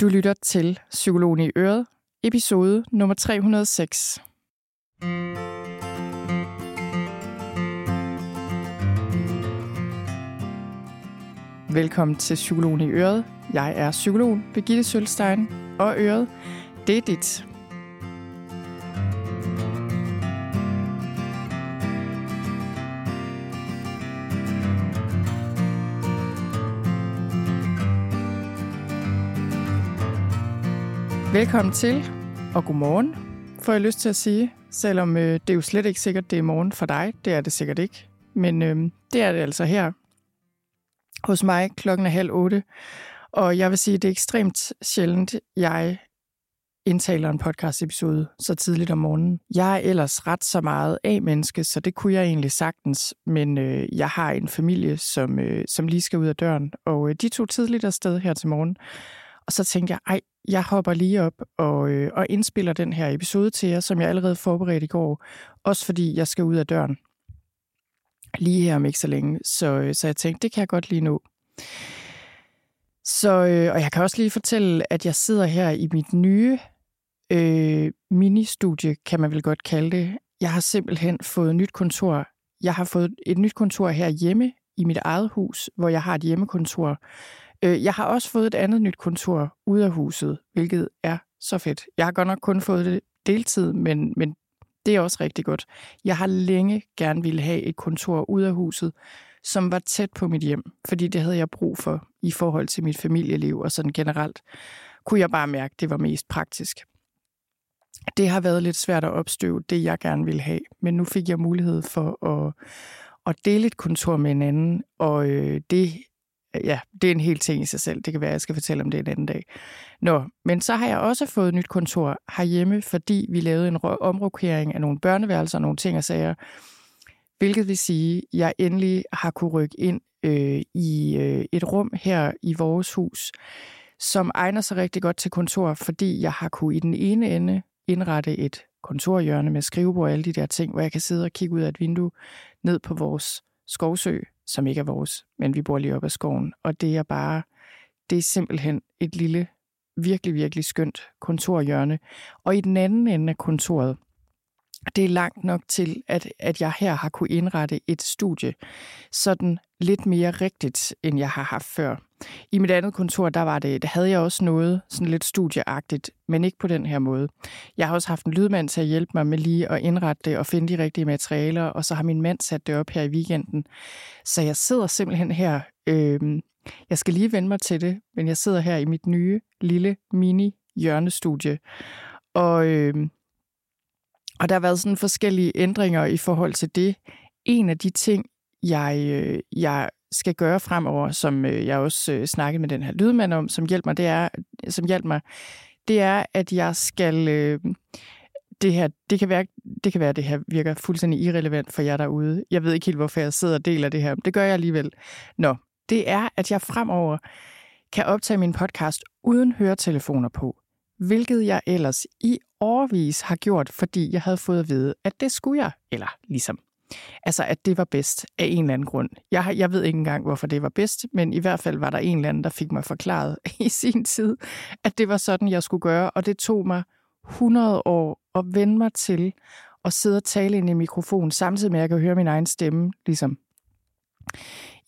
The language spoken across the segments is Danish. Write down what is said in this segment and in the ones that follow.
Du lytter til Psykologen i Øret, episode nummer 306. Velkommen til Psykologen i Øret. Jeg er psykolog Birgitte Sølstein, og Øret, det er dit. Velkommen til, og godmorgen, får jeg lyst til at sige. Selvom øh, det er jo slet ikke sikkert, det er morgen for dig. Det er det sikkert ikke. Men øh, det er det altså her hos mig klokken er halv otte. Og jeg vil sige, at det er ekstremt sjældent, jeg indtaler en podcast-episode så tidligt om morgenen. Jeg er ellers ret så meget af menneske, så det kunne jeg egentlig sagtens, men øh, jeg har en familie, som, øh, som lige skal ud af døren, og øh, de tog tidligt afsted her til morgen. Og så tænkte jeg, ej, jeg hopper lige op og, øh, og indspiller den her episode til jer, som jeg allerede forberedte i går. Også fordi jeg skal ud af døren lige her om ikke så længe. Så, øh, så jeg tænkte, det kan jeg godt lige nå. Så, øh, og jeg kan også lige fortælle, at jeg sidder her i mit nye øh, ministudie, kan man vel godt kalde det. Jeg har simpelthen fået nyt kontor. Jeg har fået et nyt kontor her hjemme i mit eget hus, hvor jeg har et hjemmekontor. Øh, jeg har også fået et andet nyt kontor ude af huset, hvilket er så fedt. Jeg har godt nok kun fået det deltid, men, men det er også rigtig godt. Jeg har længe gerne ville have et kontor ude af huset, som var tæt på mit hjem, fordi det havde jeg brug for i forhold til mit familieliv og sådan generelt. Kunne jeg bare mærke, at det var mest praktisk. Det har været lidt svært at opstøve det, jeg gerne ville have, men nu fik jeg mulighed for at, at dele et kontor med en anden, og øh, det ja, det er en hel ting i sig selv. Det kan være, at jeg skal fortælle om det en anden dag. Nå, men så har jeg også fået nyt kontor herhjemme, fordi vi lavede en omrokering af nogle børneværelser og nogle ting og sager. Hvilket vil sige, at jeg endelig har kunne rykke ind øh, i øh, et rum her i vores hus, som egner sig rigtig godt til kontor, fordi jeg har kunne i den ene ende indrette et kontorhjørne med skrivebord og alle de der ting, hvor jeg kan sidde og kigge ud af et vindue ned på vores skovsø, som ikke er vores, men vi bor lige op ad skoven. Og det er bare, det er simpelthen et lille, virkelig, virkelig skønt kontorhjørne. Og i den anden ende af kontoret, det er langt nok til, at, at jeg her har kunne indrette et studie sådan lidt mere rigtigt, end jeg har haft før. I mit andet kontor, der var det, der havde jeg også noget sådan lidt studieagtigt, men ikke på den her måde. Jeg har også haft en lydmand til at hjælpe mig med lige at indrette det og finde de rigtige materialer, og så har min mand sat det op her i weekenden. Så jeg sidder simpelthen her, øh, jeg skal lige vende mig til det, men jeg sidder her i mit nye lille mini hjørnestudie, og øh, og der har været sådan forskellige ændringer i forhold til det. En af de ting, jeg, øh, jeg skal gøre fremover, som øh, jeg også øh, snakkede med den her lydmand om, som hjælper mig, det er, som hjælper mig, det er, at jeg skal... det her, det kan, være, det kan være, at det her virker fuldstændig irrelevant for jer derude. Jeg ved ikke helt, hvorfor jeg sidder og deler det her. Det gør jeg alligevel. Nå, det er, at jeg fremover kan optage min podcast uden høretelefoner på hvilket jeg ellers i årvis har gjort, fordi jeg havde fået at vide, at det skulle jeg, eller ligesom. Altså, at det var bedst af en eller anden grund. Jeg, jeg ved ikke engang, hvorfor det var bedst, men i hvert fald var der en eller anden, der fik mig forklaret i sin tid, at det var sådan, jeg skulle gøre, og det tog mig 100 år at vende mig til at sidde og tale ind i mikrofon, samtidig med, at jeg kan høre min egen stemme, ligesom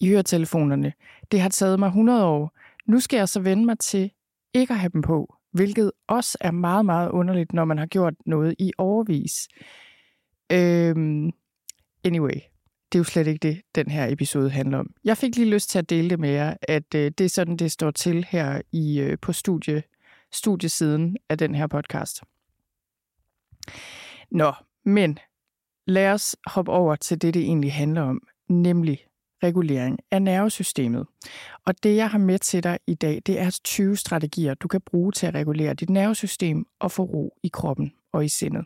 i høretelefonerne. Det har taget mig 100 år. Nu skal jeg så vende mig til ikke at have dem på, hvilket også er meget, meget underligt, når man har gjort noget i overvis. Øhm, anyway, det er jo slet ikke det, den her episode handler om. Jeg fik lige lyst til at dele det med jer, at øh, det er sådan, det står til her i øh, på studie, studiesiden af den her podcast. Nå, men lad os hoppe over til det, det egentlig handler om, nemlig regulering af nervesystemet. Og det, jeg har med til dig i dag, det er 20 strategier, du kan bruge til at regulere dit nervesystem og få ro i kroppen og i sindet.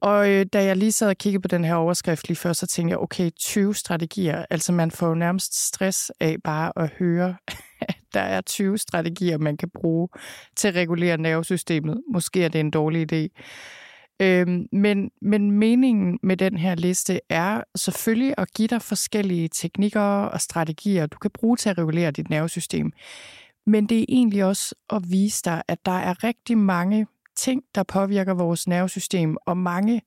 Og øh, da jeg lige sad og kiggede på den her overskrift lige før, så tænkte jeg, okay, 20 strategier. Altså man får jo nærmest stress af bare at høre, at der er 20 strategier, man kan bruge til at regulere nervesystemet. Måske er det en dårlig idé. Øhm, men, men meningen med den her liste er selvfølgelig at give dig forskellige teknikker og strategier, du kan bruge til at regulere dit nervesystem. Men det er egentlig også at vise dig, at der er rigtig mange ting, der påvirker vores nervesystem, og mange,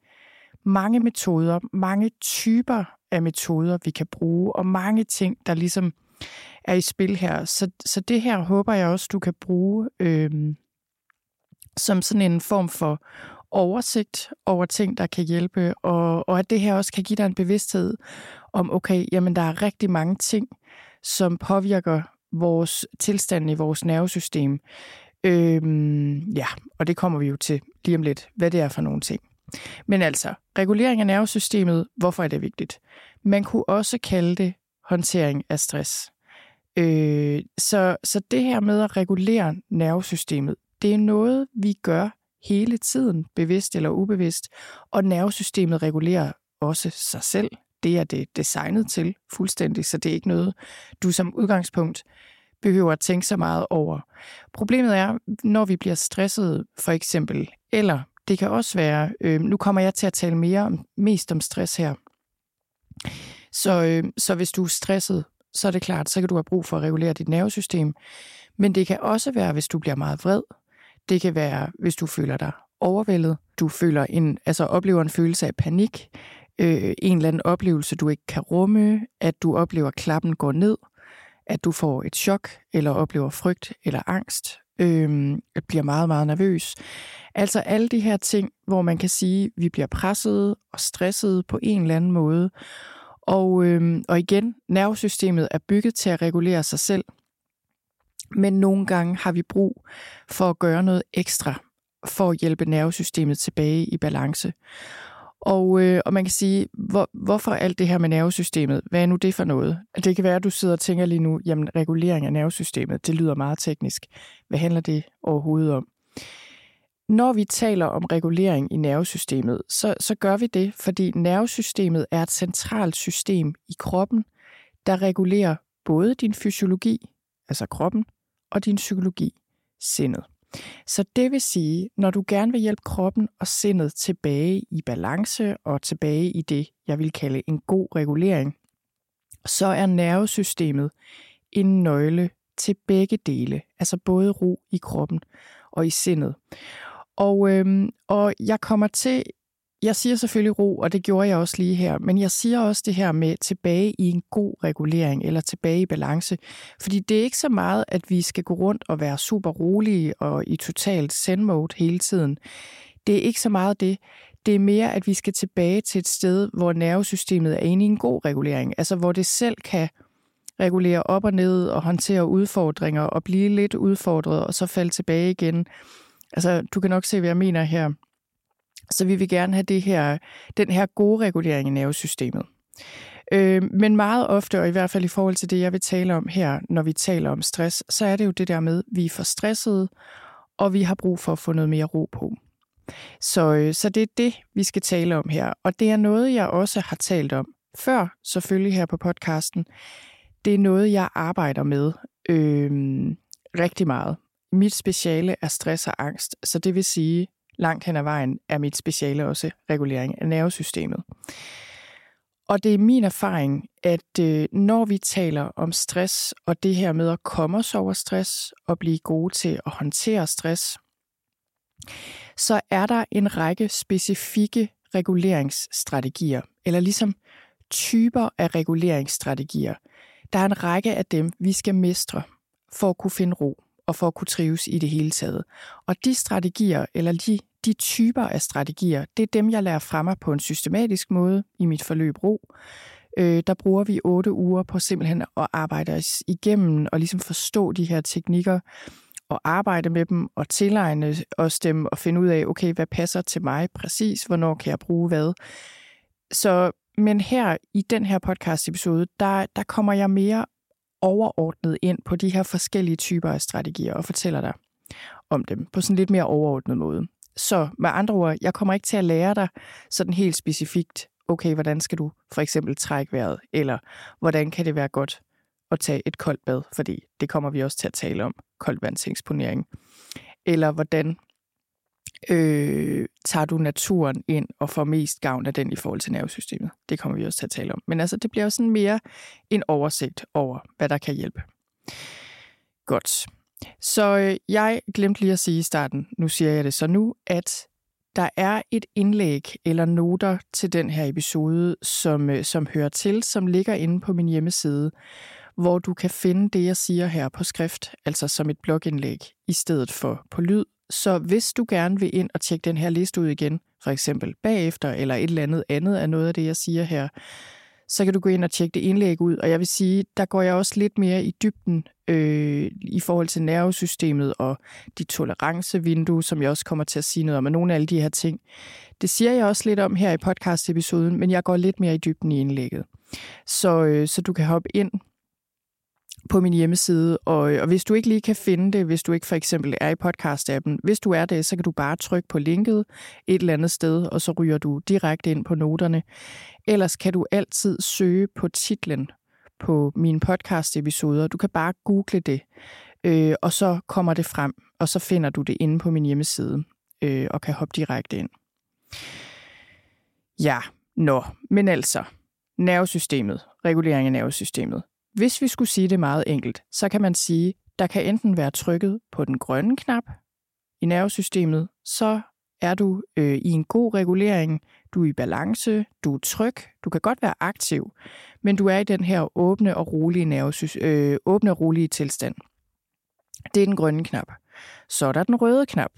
mange metoder, mange typer af metoder, vi kan bruge, og mange ting, der ligesom er i spil her. Så, så det her håber jeg også, du kan bruge øhm, som sådan en form for oversigt over ting, der kan hjælpe, og, og at det her også kan give dig en bevidsthed om, okay, jamen der er rigtig mange ting, som påvirker vores tilstand i vores nervesystem. Øhm, ja, og det kommer vi jo til lige om lidt, hvad det er for nogle ting. Men altså, regulering af nervesystemet, hvorfor er det vigtigt? Man kunne også kalde det håndtering af stress. Øh, så, så det her med at regulere nervesystemet, det er noget, vi gør hele tiden, bevidst eller ubevidst, og nervesystemet regulerer også sig selv. Det er det designet til fuldstændig, så det er ikke noget, du som udgangspunkt behøver at tænke så meget over. Problemet er, når vi bliver stresset for eksempel, eller det kan også være, øh, nu kommer jeg til at tale mere om, mest om stress her. Så, øh, så hvis du er stresset, så er det klart, så kan du have brug for at regulere dit nervesystem. Men det kan også være, hvis du bliver meget vred. Det kan være, hvis du føler dig overvældet. Du føler en, altså oplever en følelse af panik. Øh, en eller anden oplevelse, du ikke kan rumme. At du oplever, at klappen går ned. At du får et chok, eller oplever frygt eller angst. Øh, at bliver meget, meget nervøs. Altså alle de her ting, hvor man kan sige, at vi bliver presset og stresset på en eller anden måde. Og, øh, og igen, nervesystemet er bygget til at regulere sig selv. Men nogle gange har vi brug for at gøre noget ekstra for at hjælpe nervesystemet tilbage i balance. Og, øh, og man kan sige, hvor, hvorfor alt det her med nervesystemet? Hvad er nu det for noget? Det kan være, at du sidder og tænker lige nu, jamen regulering af nervesystemet, det lyder meget teknisk. Hvad handler det overhovedet om? Når vi taler om regulering i nervesystemet, så, så gør vi det, fordi nervesystemet er et centralt system i kroppen, der regulerer både din fysiologi, altså kroppen, og din psykologi, sindet. Så det vil sige, når du gerne vil hjælpe kroppen og sindet tilbage i balance og tilbage i det, jeg vil kalde en god regulering, så er nervesystemet en nøgle til begge dele, altså både ro i kroppen og i sindet. Og, øhm, og jeg kommer til, jeg siger selvfølgelig ro, og det gjorde jeg også lige her, men jeg siger også det her med tilbage i en god regulering, eller tilbage i balance. Fordi det er ikke så meget, at vi skal gå rundt og være super rolige og i totalt send-mode hele tiden. Det er ikke så meget det. Det er mere, at vi skal tilbage til et sted, hvor nervesystemet er inde i en god regulering. Altså hvor det selv kan regulere op og ned og håndtere udfordringer og blive lidt udfordret og så falde tilbage igen. Altså, du kan nok se, hvad jeg mener her. Så vi vil gerne have det her, den her gode regulering i nervesystemet. Øh, men meget ofte, og i hvert fald i forhold til det, jeg vil tale om her, når vi taler om stress, så er det jo det der med, at vi er for stressede, og vi har brug for at få noget mere ro på. Så, øh, så det er det, vi skal tale om her. Og det er noget, jeg også har talt om før, selvfølgelig her på podcasten. Det er noget, jeg arbejder med øh, rigtig meget. Mit speciale er stress og angst, så det vil sige, langt hen ad vejen er mit speciale også regulering af nervesystemet. Og det er min erfaring, at øh, når vi taler om stress og det her med at komme os over stress og blive gode til at håndtere stress, så er der en række specifikke reguleringsstrategier, eller ligesom typer af reguleringsstrategier. Der er en række af dem, vi skal mestre for at kunne finde ro og for at kunne trives i det hele taget. Og de strategier, eller de, de typer af strategier, det er dem, jeg lærer fra mig på en systematisk måde i mit forløb ro. Øh, der bruger vi otte uger på simpelthen at arbejde os igennem og ligesom forstå de her teknikker og arbejde med dem og tilegne os dem og finde ud af, okay, hvad passer til mig præcis, hvornår kan jeg bruge hvad. Så, men her i den her podcast episode, der, der kommer jeg mere overordnet ind på de her forskellige typer af strategier og fortæller dig om dem på sådan lidt mere overordnet måde. Så med andre ord, jeg kommer ikke til at lære dig sådan helt specifikt, okay, hvordan skal du for eksempel trække vejret, eller hvordan kan det være godt at tage et koldt bad, fordi det kommer vi også til at tale om, koldvandseksponering. Eller hvordan øh, tager du naturen ind og får mest gavn af den i forhold til nervesystemet. Det kommer vi også til at tale om. Men altså, det bliver jo sådan mere en oversigt over, hvad der kan hjælpe. Godt. Så øh, jeg glemte lige at sige i starten, nu siger jeg det så nu, at der er et indlæg eller noter til den her episode, som, øh, som hører til, som ligger inde på min hjemmeside, hvor du kan finde det, jeg siger her på skrift, altså som et blogindlæg, i stedet for på lyd. Så hvis du gerne vil ind og tjekke den her liste ud igen, for eksempel bagefter, eller et eller andet andet af noget af det, jeg siger her, så kan du gå ind og tjekke det indlæg ud. Og jeg vil sige, der går jeg også lidt mere i dybden øh, i forhold til nervesystemet og de tolerancevindue, som jeg også kommer til at sige noget om, og nogle af alle de her ting. Det siger jeg også lidt om her i podcast-episoden, men jeg går lidt mere i dybden i indlægget. Så, øh, så du kan hoppe ind på min hjemmeside, og, øh, og hvis du ikke lige kan finde det, hvis du ikke for eksempel er i podcast-appen, hvis du er det, så kan du bare trykke på linket et eller andet sted, og så ryger du direkte ind på noterne. Ellers kan du altid søge på titlen på mine podcast-episoder. Du kan bare google det, øh, og så kommer det frem, og så finder du det inde på min hjemmeside, øh, og kan hoppe direkte ind. Ja, nå, men altså, nervesystemet, regulering af nervesystemet. Hvis vi skulle sige det meget enkelt, så kan man sige, der kan enten være trykket på den grønne knap i nervesystemet, så er du øh, i en god regulering, du er i balance, du er tryg, du kan godt være aktiv, men du er i den her åbne og rolige, nervesys- øh, åbne og rolige tilstand. Det er den grønne knap. Så er der den røde knap.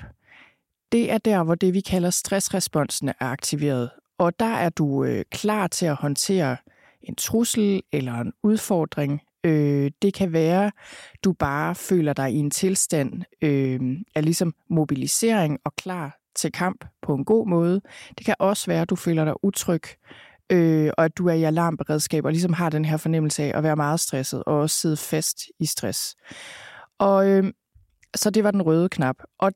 Det er der, hvor det vi kalder stressresponsen er aktiveret, og der er du øh, klar til at håndtere en trussel eller en udfordring. Øh, det kan være, du bare føler dig i en tilstand øh, af ligesom mobilisering og klar til kamp på en god måde. Det kan også være, at du føler dig utryg, øh, og at du er i alarmberedskab og ligesom har den her fornemmelse af at være meget stresset og også sidde fast i stress. Og øh, så det var den røde knap. Og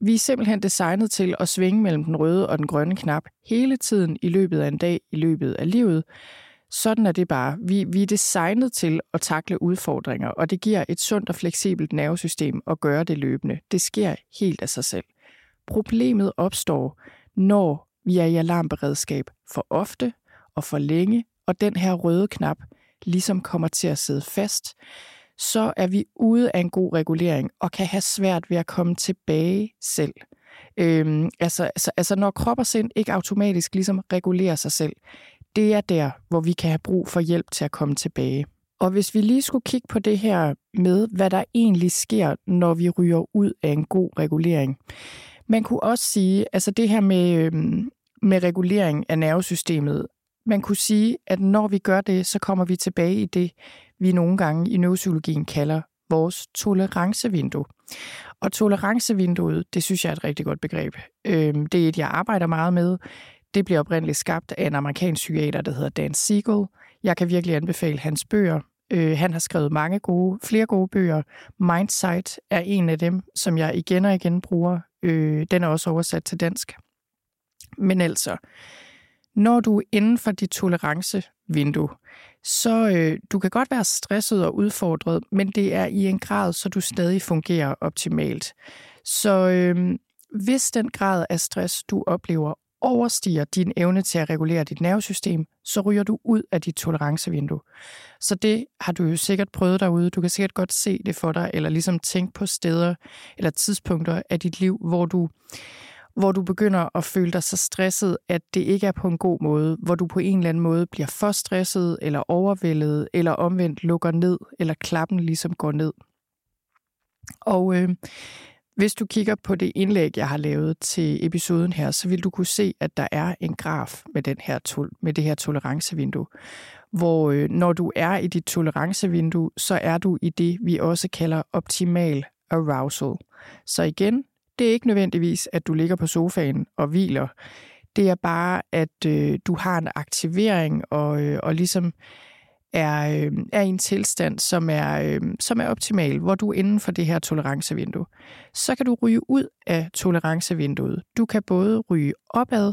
vi er simpelthen designet til at svinge mellem den røde og den grønne knap hele tiden i løbet af en dag, i løbet af livet. Sådan er det bare. Vi, vi er designet til at takle udfordringer, og det giver et sundt og fleksibelt nervesystem at gøre det løbende. Det sker helt af sig selv. Problemet opstår, når vi er i alarmberedskab for ofte og for længe, og den her røde knap ligesom kommer til at sidde fast, så er vi ude af en god regulering og kan have svært ved at komme tilbage selv. Øhm, altså, altså, altså når krop og sind ikke automatisk ligesom regulerer sig selv, det er der, hvor vi kan have brug for hjælp til at komme tilbage. Og hvis vi lige skulle kigge på det her med, hvad der egentlig sker, når vi ryger ud af en god regulering. Man kunne også sige, altså det her med, øhm, med regulering af nervesystemet, man kunne sige, at når vi gør det, så kommer vi tilbage i det, vi nogle gange i neuropsykologien kalder vores tolerancevindue. Og tolerancevinduet, det synes jeg er et rigtig godt begreb. Øhm, det er et, jeg arbejder meget med. Det bliver oprindeligt skabt af en amerikansk psykiater, der hedder Dan Siegel. Jeg kan virkelig anbefale hans bøger. Øh, han har skrevet mange gode, flere gode bøger. Mindsight er en af dem, som jeg igen og igen bruger. Øh, den er også oversat til dansk. Men altså, når du er inden for dit tolerancevindue, så øh, du kan godt være stresset og udfordret, men det er i en grad, så du stadig fungerer optimalt. Så øh, hvis den grad af stress, du oplever, overstiger din evne til at regulere dit nervesystem, så ryger du ud af dit tolerancevindue. Så det har du jo sikkert prøvet derude. Du kan sikkert godt se det for dig, eller ligesom tænke på steder eller tidspunkter af dit liv, hvor du, hvor du begynder at føle dig så stresset, at det ikke er på en god måde, hvor du på en eller anden måde bliver for stresset, eller overvældet, eller omvendt lukker ned, eller klappen ligesom går ned. Og øh, hvis du kigger på det indlæg, jeg har lavet til episoden her, så vil du kunne se, at der er en graf med, den her med det her tolerancevindue, hvor øh, når du er i dit tolerancevindue, så er du i det, vi også kalder optimal arousal. Så igen, det er ikke nødvendigvis, at du ligger på sofaen og hviler. Det er bare, at øh, du har en aktivering og, øh, og ligesom er, øh, er i en tilstand, som er, øh, som er optimal, hvor du er inden for det her tolerancevindue. Så kan du ryge ud af tolerancevinduet. Du kan både ryge opad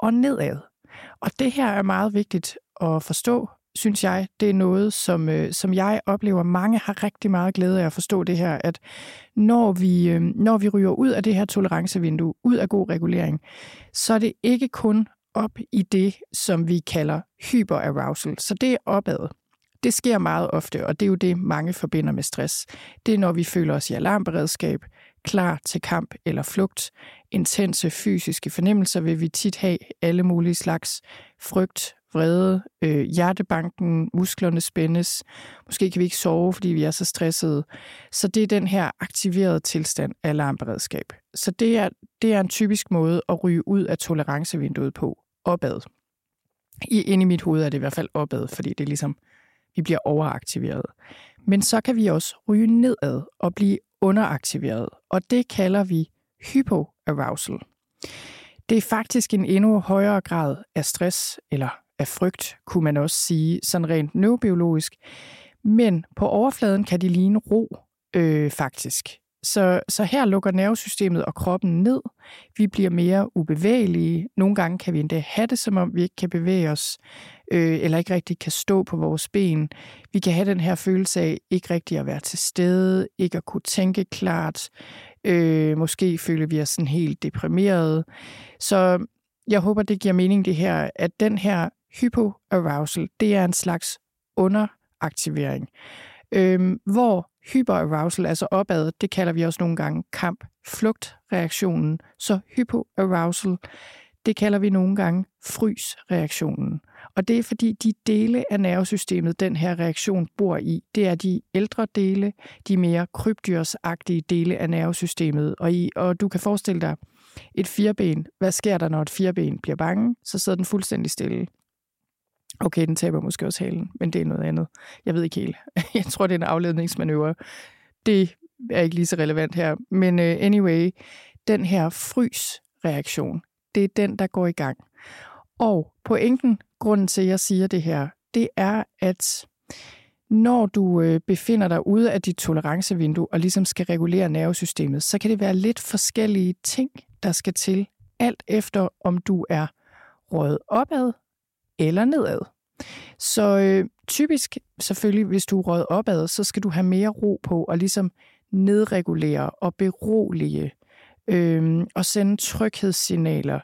og nedad. Og det her er meget vigtigt at forstå, synes jeg. Det er noget, som, øh, som jeg oplever, mange har rigtig meget glæde af at forstå det her, at når vi, øh, når vi ryger ud af det her tolerancevindue, ud af god regulering, så er det ikke kun op i det, som vi kalder hyperarousal. Så det er opad. Det sker meget ofte, og det er jo det, mange forbinder med stress. Det er, når vi føler os i alarmberedskab, klar til kamp eller flugt. Intense fysiske fornemmelser vil vi tit have alle mulige slags frygt, vrede, øh, hjertebanken, musklerne spændes. Måske kan vi ikke sove, fordi vi er så stressede. Så det er den her aktiverede tilstand af alarmberedskab. Så det er, det er en typisk måde at ryge ud af tolerancevinduet på, opad. I, inde i mit hoved er det i hvert fald opad, fordi det er ligesom, vi bliver overaktiveret. Men så kan vi også ryge nedad og blive underaktiveret, og det kalder vi hypoarousal. Det er faktisk en endnu højere grad af stress eller af frygt, kunne man også sige, sådan rent neurobiologisk. Men på overfladen kan de ligne ro, øh, faktisk. Så, så her lukker nervesystemet og kroppen ned. Vi bliver mere ubevægelige. Nogle gange kan vi endda have det, som om vi ikke kan bevæge os, øh, eller ikke rigtig kan stå på vores ben. Vi kan have den her følelse af ikke rigtig at være til stede, ikke at kunne tænke klart. Øh, måske føler vi os sådan helt deprimeret. Så jeg håber, det giver mening det her, at den her hypoarousal, det er en slags underaktivering. øh, hvor hyperarousal, altså opad, det kalder vi også nogle gange kamp-flugt-reaktionen. Så hypoarousal, det kalder vi nogle gange frys-reaktionen. Og det er fordi de dele af nervesystemet, den her reaktion bor i, det er de ældre dele, de mere krybdyrsagtige dele af nervesystemet. Og, i, og du kan forestille dig et fireben. Hvad sker der, når et fireben bliver bange? Så sidder den fuldstændig stille. Okay, den taber måske også halen, men det er noget andet. Jeg ved ikke helt. Jeg tror, det er en afledningsmanøvre. Det er ikke lige så relevant her. Men uh, anyway, den her frys-reaktion, det er den, der går i gang. Og pointen, grunden til, at jeg siger det her, det er, at når du øh, befinder dig ude af dit tolerancevindue og ligesom skal regulere nervesystemet, så kan det være lidt forskellige ting, der skal til, alt efter om du er røget opad eller nedad. Så øh, typisk selvfølgelig, hvis du er røget opad, så skal du have mere ro på og ligesom nedregulere og berolige øh, og sende tryghedssignaler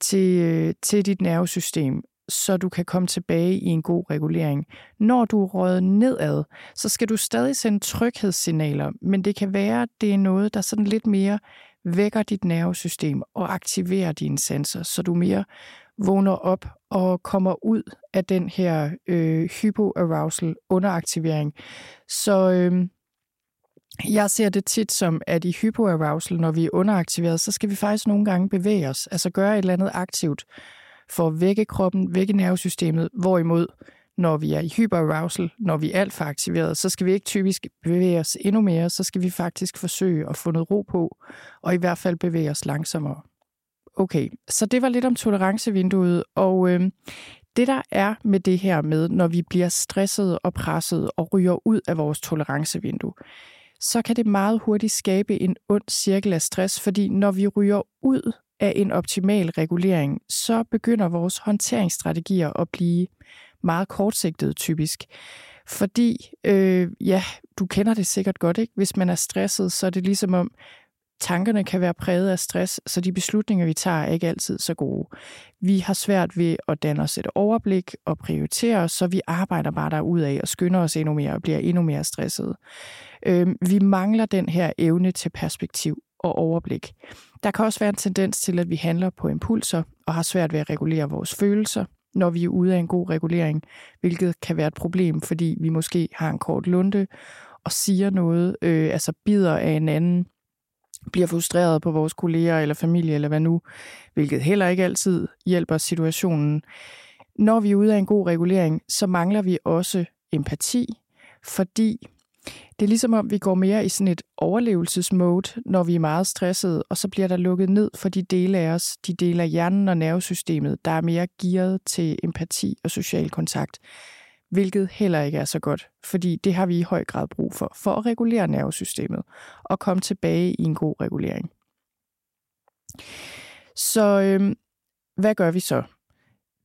til, øh, til dit nervesystem, så du kan komme tilbage i en god regulering. Når du er røget nedad, så skal du stadig sende tryghedssignaler, men det kan være, at det er noget, der sådan lidt mere vækker dit nervesystem og aktiverer dine sensorer, så du mere vågner op og kommer ud af den her øh, hypoarousal underaktivering. Så øh, jeg ser det tit som, at i hypoarousal, når vi er underaktiveret, så skal vi faktisk nogle gange bevæge os, altså gøre et eller andet aktivt for at vække kroppen, vække nervesystemet, hvorimod når vi er i hyperarousal, når vi er alt for aktiveret, så skal vi ikke typisk bevæge os endnu mere, så skal vi faktisk forsøge at få noget ro på, og i hvert fald bevæge os langsommere. Okay, så det var lidt om tolerancevinduet, og øh, det der er med det her med, når vi bliver stresset og presset og ryger ud af vores tolerancevindue, så kan det meget hurtigt skabe en ond cirkel af stress, fordi når vi ryger ud af en optimal regulering, så begynder vores håndteringsstrategier at blive meget kortsigtede typisk. Fordi, øh, ja, du kender det sikkert godt, ikke? Hvis man er stresset, så er det ligesom om, tankerne kan være præget af stress, så de beslutninger, vi tager, er ikke altid så gode. Vi har svært ved at danne os et overblik og prioritere os, så vi arbejder bare af og skynder os endnu mere og bliver endnu mere stressede. Øhm, vi mangler den her evne til perspektiv og overblik. Der kan også være en tendens til, at vi handler på impulser og har svært ved at regulere vores følelser, når vi er ude af en god regulering, hvilket kan være et problem, fordi vi måske har en kort lunde og siger noget, øh, altså bider af en anden, bliver frustreret på vores kolleger eller familie eller hvad nu, hvilket heller ikke altid hjælper situationen. Når vi er ude af en god regulering, så mangler vi også empati, fordi det er ligesom om, vi går mere i sådan et overlevelsesmode, når vi er meget stressede, og så bliver der lukket ned for de dele af os, de dele af hjernen og nervesystemet, der er mere gearet til empati og social kontakt, hvilket heller ikke er så godt, fordi det har vi i høj grad brug for, for at regulere nervesystemet og komme tilbage i en god regulering. Så øhm, hvad gør vi så?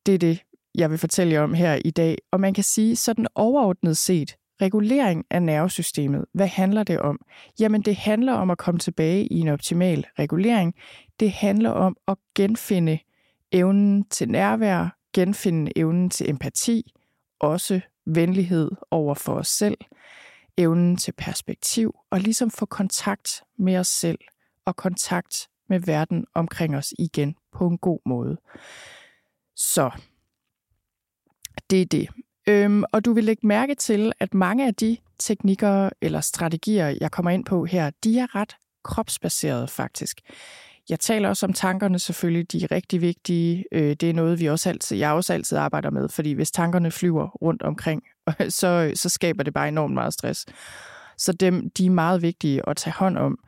Det er det, jeg vil fortælle jer om her i dag. Og man kan sige, sådan overordnet set, Regulering af nervesystemet, hvad handler det om? Jamen det handler om at komme tilbage i en optimal regulering. Det handler om at genfinde evnen til nærvær, genfinde evnen til empati, også venlighed over for os selv, evnen til perspektiv og ligesom få kontakt med os selv og kontakt med verden omkring os igen på en god måde. Så det er det. Øhm, og du vil lægge mærke til, at mange af de teknikker eller strategier, jeg kommer ind på her, de er ret kropsbaserede faktisk. Jeg taler også om tankerne selvfølgelig, de er rigtig vigtige. Øh, det er noget, vi også altid, jeg også altid arbejder med, fordi hvis tankerne flyver rundt omkring, så, så skaber det bare enormt meget stress. Så dem, de er meget vigtige at tage hånd om.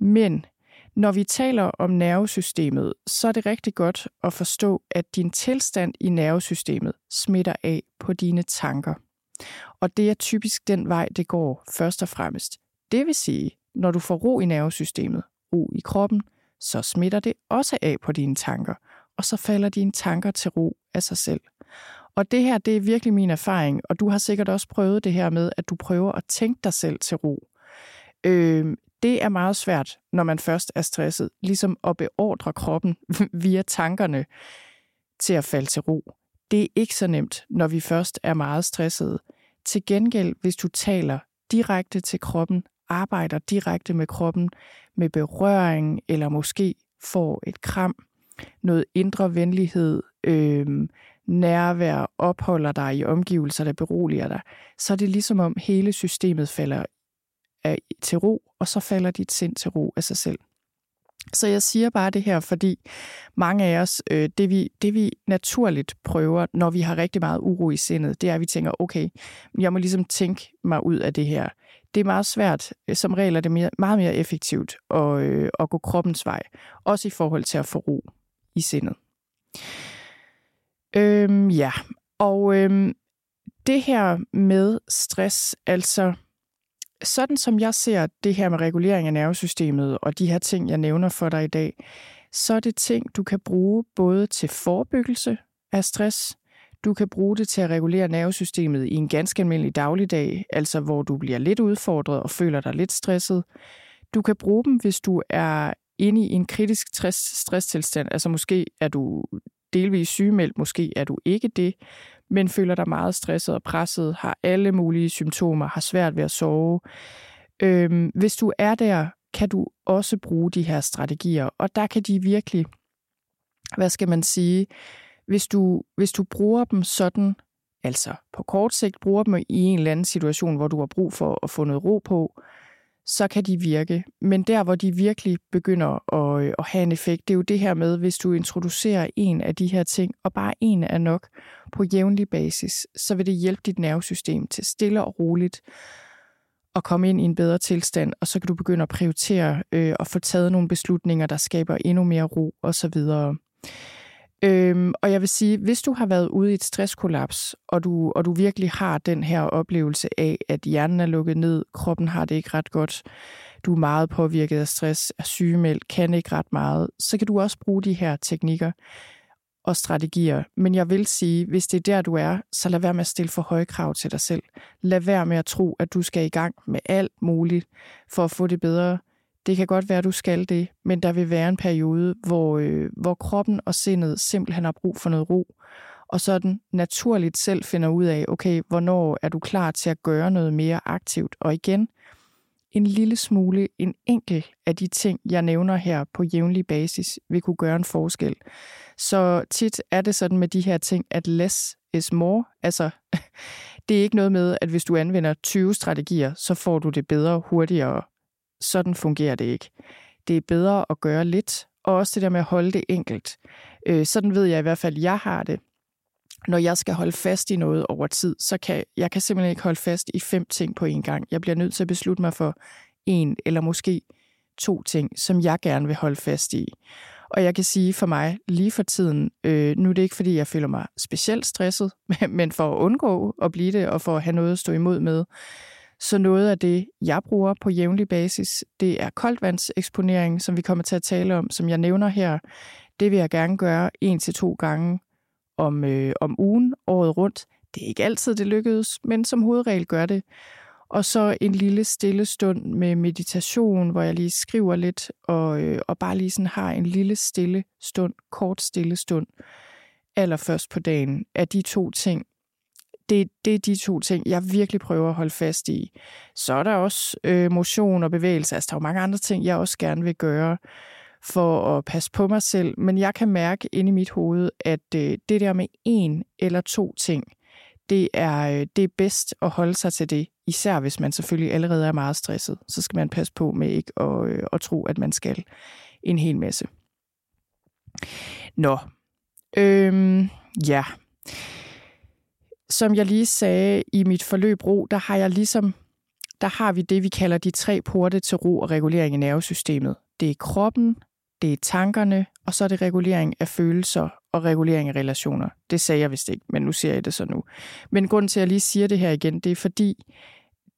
Men når vi taler om nervesystemet, så er det rigtig godt at forstå, at din tilstand i nervesystemet smitter af på dine tanker. Og det er typisk den vej, det går først og fremmest. Det vil sige, når du får ro i nervesystemet, ro i kroppen, så smitter det også af på dine tanker, og så falder dine tanker til ro af sig selv. Og det her, det er virkelig min erfaring, og du har sikkert også prøvet det her med, at du prøver at tænke dig selv til ro. Øh, det er meget svært, når man først er stresset, ligesom at beordre kroppen via tankerne til at falde til ro. Det er ikke så nemt, når vi først er meget stressede. Til gengæld, hvis du taler direkte til kroppen, arbejder direkte med kroppen, med berøring, eller måske får et kram, noget indre venlighed, øh, nærvær, opholder dig i omgivelser, der beroliger dig, så er det ligesom om hele systemet falder af, til ro, og så falder dit sind til ro af sig selv. Så jeg siger bare det her, fordi mange af os, øh, det, vi, det vi naturligt prøver, når vi har rigtig meget uro i sindet, det er, at vi tænker, okay, jeg må ligesom tænke mig ud af det her. Det er meget svært. Øh, som regel er det mere, meget mere effektivt at, øh, at gå kroppens vej. Også i forhold til at få ro i sindet. Øhm, ja, og øhm, det her med stress, altså sådan som jeg ser det her med regulering af nervesystemet og de her ting, jeg nævner for dig i dag, så er det ting, du kan bruge både til forebyggelse af stress, du kan bruge det til at regulere nervesystemet i en ganske almindelig dagligdag, altså hvor du bliver lidt udfordret og føler dig lidt stresset. Du kan bruge dem, hvis du er inde i en kritisk stress, stresstilstand, altså måske er du delvis sygemeldt, måske er du ikke det men føler dig meget stresset og presset, har alle mulige symptomer, har svært ved at sove. Øhm, hvis du er der, kan du også bruge de her strategier, og der kan de virkelig, hvad skal man sige, hvis du, hvis du bruger dem sådan, altså på kort sigt bruger dem i en eller anden situation, hvor du har brug for at få noget ro på, så kan de virke. Men der, hvor de virkelig begynder at, øh, at have en effekt, det er jo det her med, hvis du introducerer en af de her ting, og bare en er nok på jævnlig basis, så vil det hjælpe dit nervesystem til stille og roligt at komme ind i en bedre tilstand, og så kan du begynde at prioritere øh, og få taget nogle beslutninger, der skaber endnu mere ro osv. Øhm, og jeg vil sige, hvis du har været ude i et stresskollaps, og du, og du virkelig har den her oplevelse af, at hjernen er lukket ned, kroppen har det ikke ret godt, du er meget påvirket af stress, er sygemeldt, kan ikke ret meget, så kan du også bruge de her teknikker og strategier. Men jeg vil sige, hvis det er der, du er, så lad være med at stille for høje krav til dig selv. Lad være med at tro, at du skal i gang med alt muligt for at få det bedre. Det kan godt være, at du skal det, men der vil være en periode, hvor, øh, hvor kroppen og sindet simpelthen har brug for noget ro, og sådan naturligt selv finder ud af, okay, hvornår er du klar til at gøre noget mere aktivt. Og igen, en lille smule, en enkel af de ting, jeg nævner her på jævnlig basis, vil kunne gøre en forskel. Så tit er det sådan med de her ting, at less is more. Altså, det er ikke noget med, at hvis du anvender 20 strategier, så får du det bedre hurtigere sådan fungerer det ikke. Det er bedre at gøre lidt, og også det der med at holde det enkelt. Øh, sådan ved jeg i hvert fald, at jeg har det. Når jeg skal holde fast i noget over tid, så kan jeg kan simpelthen ikke holde fast i fem ting på én gang. Jeg bliver nødt til at beslutte mig for en eller måske to ting, som jeg gerne vil holde fast i. Og jeg kan sige for mig lige for tiden, øh, nu er det ikke fordi, jeg føler mig specielt stresset, men for at undgå at blive det, og for at have noget at stå imod med, så noget af det, jeg bruger på jævnlig basis, det er koldvandseksponering, som vi kommer til at tale om, som jeg nævner her. Det vil jeg gerne gøre en til to gange om, øh, om ugen, året rundt. Det er ikke altid, det lykkedes, men som hovedregel gør det. Og så en lille stille stund med meditation, hvor jeg lige skriver lidt, og, øh, og bare lige sådan har en lille stille stund, kort stille stund, allerførst på dagen, er de to ting, det, det er de to ting, jeg virkelig prøver at holde fast i. Så er der også øh, motion og bevægelse. Altså, der er jo mange andre ting, jeg også gerne vil gøre for at passe på mig selv. Men jeg kan mærke inde i mit hoved, at øh, det der med en eller to ting, det er, øh, det er bedst at holde sig til det. Især hvis man selvfølgelig allerede er meget stresset. Så skal man passe på med ikke at, øh, at tro, at man skal en hel masse. Nå. Øhm, ja. Som jeg lige sagde i mit forløb ro, der har jeg ligesom der har vi det, vi kalder de tre porte til ro og regulering i nervesystemet. Det er kroppen, det er tankerne, og så er det regulering af følelser og regulering af relationer. Det sagde jeg vist ikke, men nu ser jeg det så nu. Men grunden til, at jeg lige siger det her igen, det er fordi,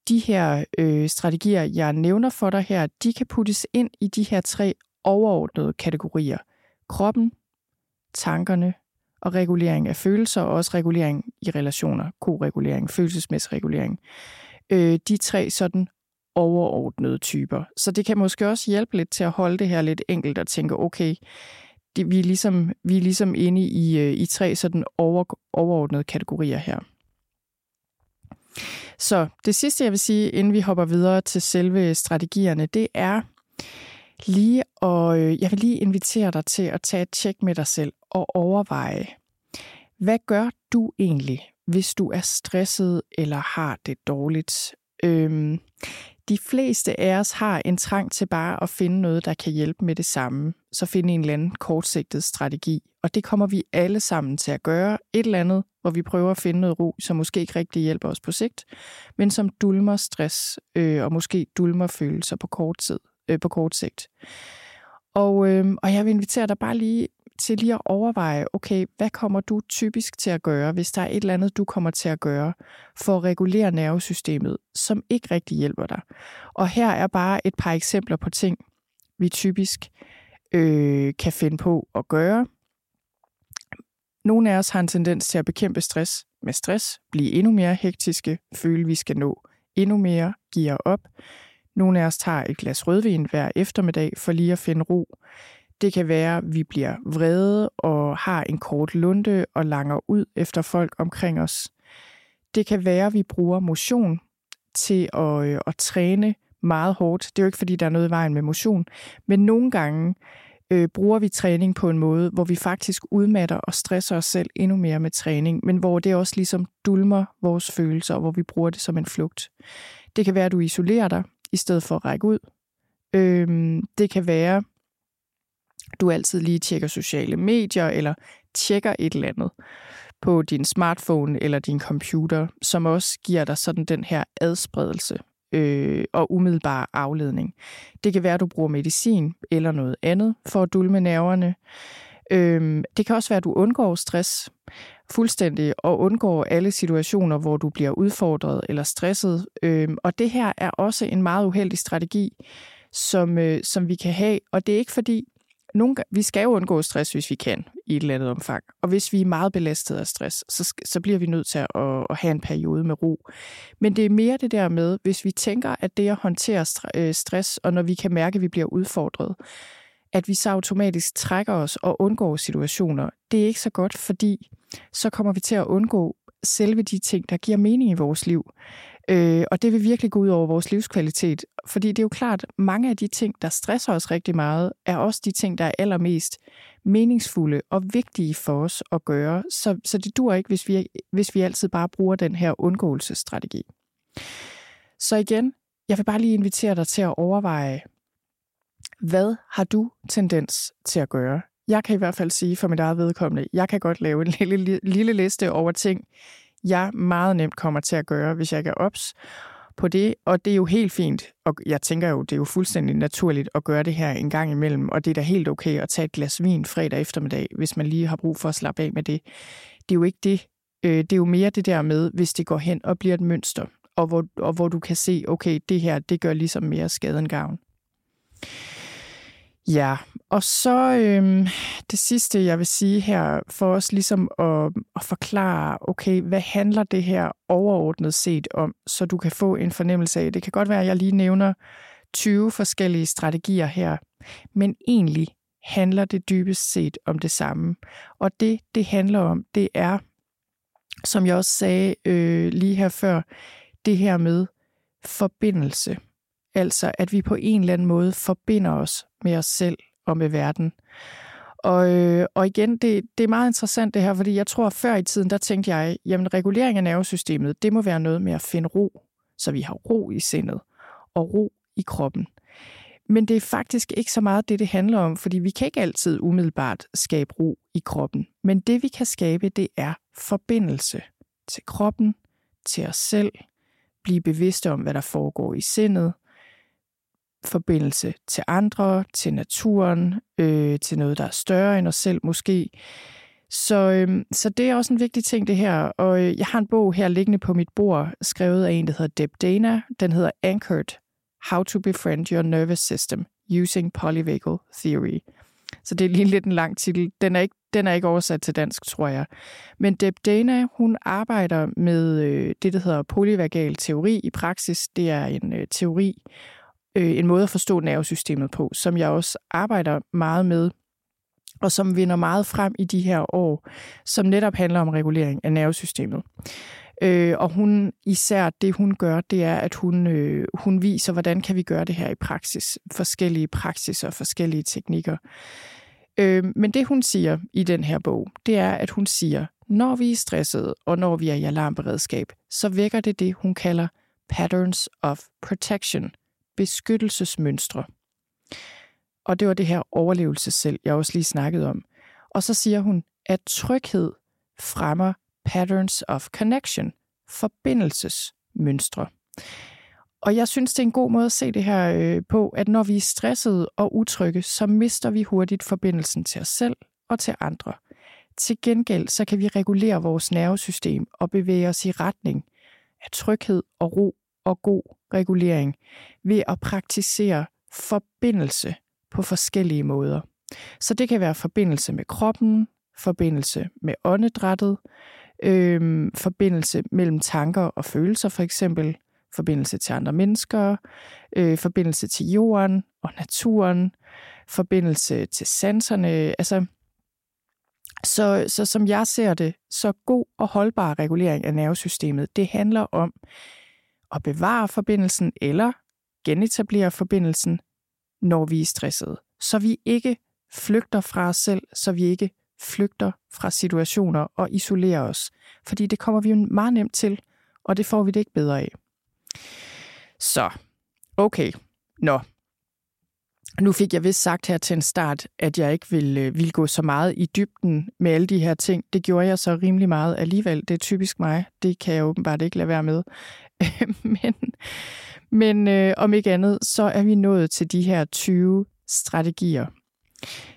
de her øh, strategier, jeg nævner for dig her, de kan puttes ind i de her tre overordnede kategorier. Kroppen, tankerne og regulering af følelser, og også regulering i relationer, koregulering, følelsesmæssig regulering. Øh, de tre sådan overordnede typer. Så det kan måske også hjælpe lidt til at holde det her lidt enkelt og tænke, okay, det, vi, er ligesom, vi er ligesom inde i, øh, i tre sådan over, overordnede kategorier her. Så det sidste, jeg vil sige, inden vi hopper videre til selve strategierne, det er lige, og øh, jeg vil lige invitere dig til at tage et tjek med dig selv og overveje, hvad gør du egentlig, hvis du er stresset eller har det dårligt? Øhm, de fleste af os har en trang til bare at finde noget, der kan hjælpe med det samme. Så finde en eller anden kortsigtet strategi. Og det kommer vi alle sammen til at gøre. Et eller andet, hvor vi prøver at finde noget ro, som måske ikke rigtig hjælper os på sigt, men som dulmer stress øh, og måske dulmer følelser på kort, tid, øh, på kort sigt. Og, øh, og jeg vil invitere dig bare lige til lige at overveje, okay, hvad kommer du typisk til at gøre, hvis der er et eller andet, du kommer til at gøre for at regulere nervesystemet, som ikke rigtig hjælper dig. Og her er bare et par eksempler på ting, vi typisk øh, kan finde på at gøre. Nogle af os har en tendens til at bekæmpe stress med stress, blive endnu mere hektiske, føle, vi skal nå endnu mere, give op. Nogle af os tager et glas rødvin hver eftermiddag for lige at finde ro. Det kan være, at vi bliver vrede og har en kort lunde og langer ud efter folk omkring os. Det kan være, at vi bruger motion til at, øh, at træne meget hårdt. Det er jo ikke, fordi der er noget i vejen med motion, men nogle gange øh, bruger vi træning på en måde, hvor vi faktisk udmatter og stresser os selv endnu mere med træning, men hvor det også ligesom dulmer vores følelser, og hvor vi bruger det som en flugt. Det kan være, at du isolerer dig, i stedet for at række ud. Øh, det kan være, du altid lige tjekker sociale medier, eller tjekker et eller andet på din smartphone eller din computer, som også giver dig sådan den her adspredelse øh, og umiddelbar afledning. Det kan være, at du bruger medicin eller noget andet for at dulme nerverne. Øhm, det kan også være, at du undgår stress fuldstændig og undgår alle situationer, hvor du bliver udfordret eller stresset. Øhm, og det her er også en meget uheldig strategi, som, øh, som vi kan have. Og det er ikke fordi, nogle, vi skal jo undgå stress, hvis vi kan, i et eller andet omfang. Og hvis vi er meget belastet af stress, så, så bliver vi nødt til at, at have en periode med ro. Men det er mere det der med, hvis vi tænker, at det at håndtere øh, stress, og når vi kan mærke, at vi bliver udfordret, at vi så automatisk trækker os og undgår situationer, det er ikke så godt, fordi så kommer vi til at undgå selve de ting, der giver mening i vores liv. Øh, og det vil virkelig gå ud over vores livskvalitet. Fordi det er jo klart, mange af de ting, der stresser os rigtig meget, er også de ting, der er allermest meningsfulde og vigtige for os at gøre. Så, så det dur ikke, hvis vi, hvis vi altid bare bruger den her undgåelsesstrategi. Så igen, jeg vil bare lige invitere dig til at overveje, hvad har du tendens til at gøre? Jeg kan i hvert fald sige for mit eget vedkommende, jeg kan godt lave en lille, lille liste over ting, jeg meget nemt kommer til at gøre, hvis jeg ikke er ops på det, og det er jo helt fint, og jeg tænker jo, det er jo fuldstændig naturligt at gøre det her en gang imellem, og det er da helt okay at tage et glas vin fredag eftermiddag, hvis man lige har brug for at slappe af med det. Det er jo ikke det. Øh, det er jo mere det der med, hvis det går hen og bliver et mønster, og hvor, og hvor du kan se, okay, det her, det gør ligesom mere skade end gavn. Ja, og så øhm, det sidste, jeg vil sige her, for os ligesom at, at forklare, okay, hvad handler det her overordnet set om, så du kan få en fornemmelse af. Det kan godt være, at jeg lige nævner 20 forskellige strategier her, men egentlig handler det dybest set om det samme. Og det, det handler om, det er som jeg også sagde øh, lige her før, det her med forbindelse. Altså, at vi på en eller anden måde forbinder os med os selv og med verden. Og, øh, og igen, det, det er meget interessant det her, fordi jeg tror, før i tiden, der tænkte jeg, jamen regulering af nervesystemet, det må være noget med at finde ro, så vi har ro i sindet og ro i kroppen. Men det er faktisk ikke så meget det, det handler om, fordi vi kan ikke altid umiddelbart skabe ro i kroppen. Men det, vi kan skabe, det er forbindelse til kroppen, til os selv, blive bevidste om, hvad der foregår i sindet, forbindelse til andre, til naturen, øh, til noget, der er større end os selv måske. Så, øh, så det er også en vigtig ting, det her. Og øh, jeg har en bog her liggende på mit bord, skrevet af en, der hedder Deb Dana. Den hedder Anchored, How to Befriend Your Nervous System Using Polyvagal Theory. Så det er lige lidt en lang titel. Den er ikke, den er ikke oversat til dansk, tror jeg. Men Deb Dana, hun arbejder med øh, det, der hedder polyvagal teori i praksis. Det er en øh, teori, øh, en måde at forstå nervesystemet på, som jeg også arbejder meget med, og som vinder meget frem i de her år, som netop handler om regulering af nervesystemet. Øh, og hun især det, hun gør, det er, at hun, øh, hun viser, hvordan kan vi gøre det her i praksis. Forskellige praksiser, forskellige teknikker. Øh, men det, hun siger i den her bog, det er, at hun siger, når vi er stressede, og når vi er i alarmberedskab, så vækker det det, hun kalder patterns of protection, beskyttelsesmønstre. Og det var det her overlevelse selv, jeg også lige snakkede om. Og så siger hun, at tryghed fremmer patterns of connection, forbindelsesmønstre. Og jeg synes, det er en god måde at se det her øh, på, at når vi er stressede og utrygge, så mister vi hurtigt forbindelsen til os selv og til andre. Til gengæld så kan vi regulere vores nervesystem og bevæge os i retning af tryghed og ro og god regulering ved at praktisere forbindelse på forskellige måder. Så det kan være forbindelse med kroppen, forbindelse med åndedrættet, øh, forbindelse mellem tanker og følelser for eksempel, forbindelse til andre mennesker, øh, forbindelse til jorden og naturen, forbindelse til sanserne. Altså, så, så som jeg ser det, så god og holdbar regulering af nervesystemet, det handler om at bevare forbindelsen eller genetablere forbindelsen, når vi er stressede. Så vi ikke flygter fra os selv, så vi ikke flygter fra situationer og isolerer os. Fordi det kommer vi jo meget nemt til, og det får vi det ikke bedre af. Så, okay. Nå. Nu fik jeg vist sagt her til en start, at jeg ikke ville, øh, ville gå så meget i dybden med alle de her ting. Det gjorde jeg så rimelig meget alligevel. Det er typisk mig. Det kan jeg åbenbart ikke lade være med. men men øh, om ikke andet, så er vi nået til de her 20 strategier,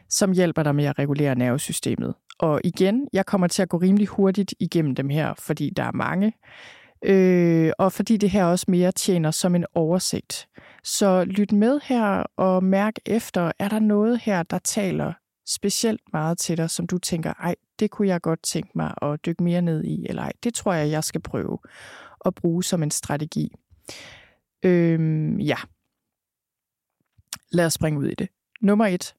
som hjælper dig med at regulere nervesystemet. Og igen, jeg kommer til at gå rimelig hurtigt igennem dem her, fordi der er mange. Øh, og fordi det her også mere tjener som en oversigt. Så lyt med her og mærk efter, er der noget her, der taler specielt meget til dig, som du tænker, ej, det kunne jeg godt tænke mig at dykke mere ned i, eller ej, det tror jeg, jeg skal prøve at bruge som en strategi. Øhm, ja. Lad os springe ud i det. Nummer et.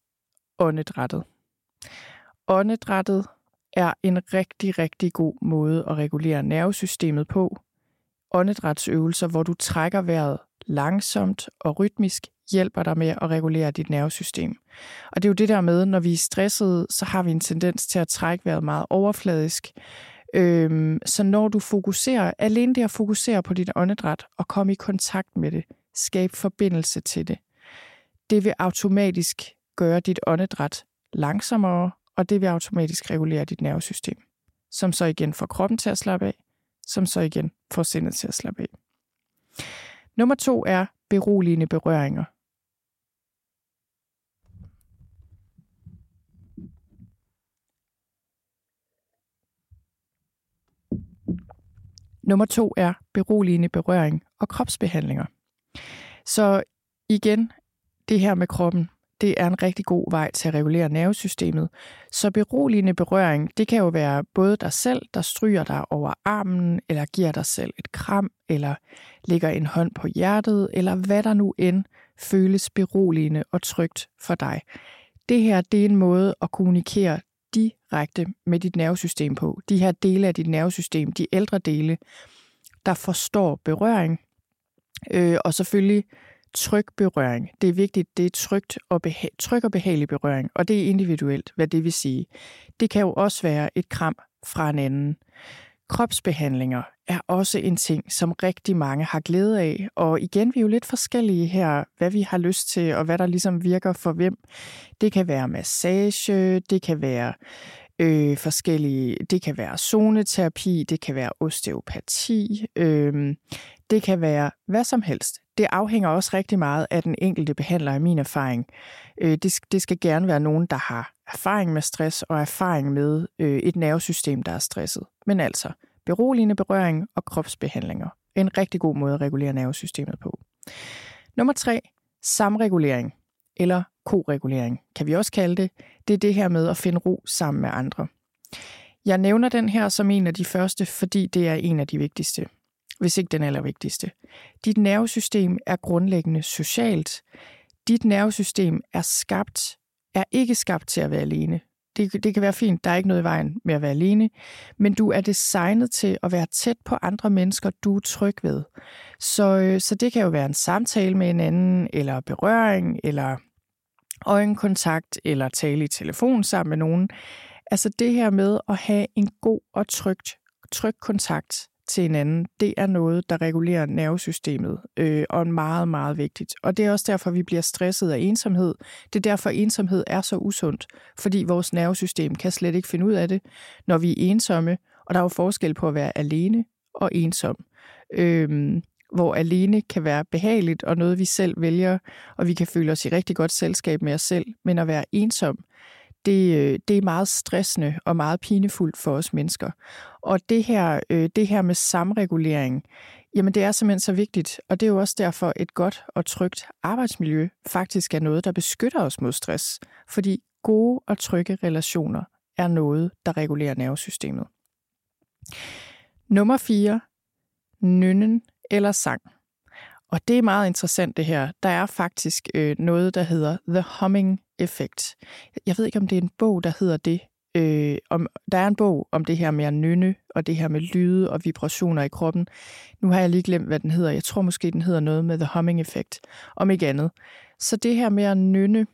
Åndedrættet. Åndedrættet er en rigtig, rigtig god måde at regulere nervesystemet på. Åndedrætsøvelser, hvor du trækker vejret langsomt og rytmisk, hjælper dig med at regulere dit nervesystem. Og det er jo det der med, når vi er stressede, så har vi en tendens til at trække vejret meget overfladisk, Øhm, så når du fokuserer, alene det at fokusere på dit åndedræt og komme i kontakt med det, skabe forbindelse til det, det vil automatisk gøre dit åndedræt langsommere, og det vil automatisk regulere dit nervesystem, som så igen får kroppen til at slappe af, som så igen får sindet til at slappe af. Nummer to er beroligende berøringer. Nummer to er beroligende berøring og kropsbehandlinger. Så igen, det her med kroppen, det er en rigtig god vej til at regulere nervesystemet. Så beroligende berøring, det kan jo være både dig selv, der stryger dig over armen, eller giver dig selv et kram, eller lægger en hånd på hjertet, eller hvad der nu end føles beroligende og trygt for dig. Det her, det er en måde at kommunikere direkte med dit nervesystem på. De her dele af dit nervesystem, de ældre dele, der forstår berøring, øh, og selvfølgelig tryg berøring. Det er vigtigt, det er trygt og beha- tryg og behagelig berøring, og det er individuelt, hvad det vil sige. Det kan jo også være et kram fra en anden. Kropsbehandlinger er også en ting, som rigtig mange har glæde af. Og igen, vi er jo lidt forskellige her, hvad vi har lyst til, og hvad der ligesom virker for hvem. Det kan være massage, det kan være øh, forskellige, det kan være zoneterapi, det kan være osteopati, øh, det kan være hvad som helst. Det afhænger også rigtig meget af den enkelte behandler, i min erfaring. Øh, det, det skal gerne være nogen, der har erfaring med stress og erfaring med øh, et nervesystem, der er stresset. Men altså, beroligende berøring og kropsbehandlinger. En rigtig god måde at regulere nervesystemet på. Nummer tre, samregulering, eller koregulering, kan vi også kalde det. Det er det her med at finde ro sammen med andre. Jeg nævner den her som en af de første, fordi det er en af de vigtigste, hvis ikke den allervigtigste. Dit nervesystem er grundlæggende socialt. Dit nervesystem er skabt, er ikke skabt til at være alene. Det, det kan være fint, der er ikke noget i vejen med at være alene, men du er designet til at være tæt på andre mennesker, du er tryg ved. Så, øh, så det kan jo være en samtale med en anden, eller berøring, eller øjenkontakt, eller tale i telefon sammen med nogen. Altså det her med at have en god og trygt, tryg kontakt til hinanden, det er noget, der regulerer nervesystemet, øh, og meget, meget vigtigt. Og det er også derfor, vi bliver stresset af ensomhed. Det er derfor, ensomhed er så usundt, fordi vores nervesystem kan slet ikke finde ud af det, når vi er ensomme. Og der er jo forskel på at være alene og ensom. Øh, hvor alene kan være behageligt og noget, vi selv vælger, og vi kan føle os i rigtig godt selskab med os selv, men at være ensom, det, øh, det er meget stressende og meget pinefuldt for os mennesker. Og det her, øh, det her med samregulering, jamen det er simpelthen så vigtigt, og det er jo også derfor et godt og trygt arbejdsmiljø faktisk er noget, der beskytter os mod stress, fordi gode og trygge relationer er noget, der regulerer nervesystemet. Nummer 4. Nynnen eller sang. Og det er meget interessant det her. Der er faktisk øh, noget, der hedder The Humming Effect. Jeg ved ikke, om det er en bog, der hedder det. Øh, om, der er en bog om det her med at nynne, og det her med lyde og vibrationer i kroppen. Nu har jeg lige glemt, hvad den hedder. Jeg tror måske, den hedder noget med The Humming Effect, om ikke andet. Så det her med at nynne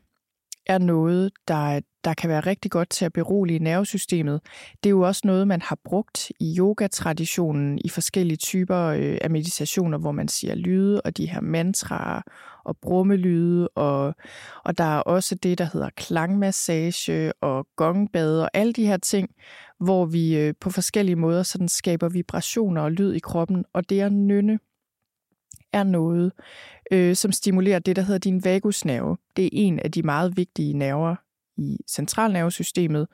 er noget, der, der kan være rigtig godt til at berolige nervesystemet. Det er jo også noget, man har brugt i yogatraditionen i forskellige typer øh, af meditationer, hvor man siger lyde og de her mantraer og brummelyde, og, og der er også det, der hedder klangmassage og gongbad og alle de her ting, hvor vi øh, på forskellige måder sådan skaber vibrationer og lyd i kroppen, og det at nynne er noget, øh, som stimulerer det, der hedder din vagusnerve. Det er en af de meget vigtige nerver i centralnervesystemet,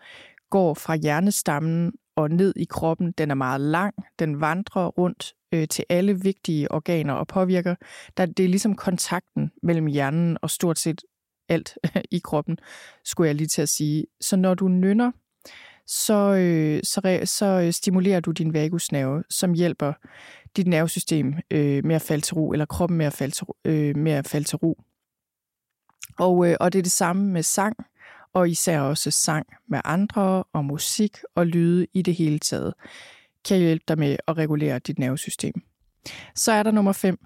går fra hjernestammen og ned i kroppen. Den er meget lang, den vandrer rundt øh, til alle vigtige organer og påvirker. Der, det er ligesom kontakten mellem hjernen og stort set alt i kroppen, skulle jeg lige til at sige. Så når du nynner, så, øh, så, så øh, stimulerer du din vagusnerve, som hjælper dit nervesystem øh, med at falde til ro, eller kroppen med at falde til, øh, med at falde til ro. Og, øh, og det er det samme med sang, og især også sang med andre, og musik og lyde i det hele taget, kan hjælpe dig med at regulere dit nervesystem. Så er der nummer 5,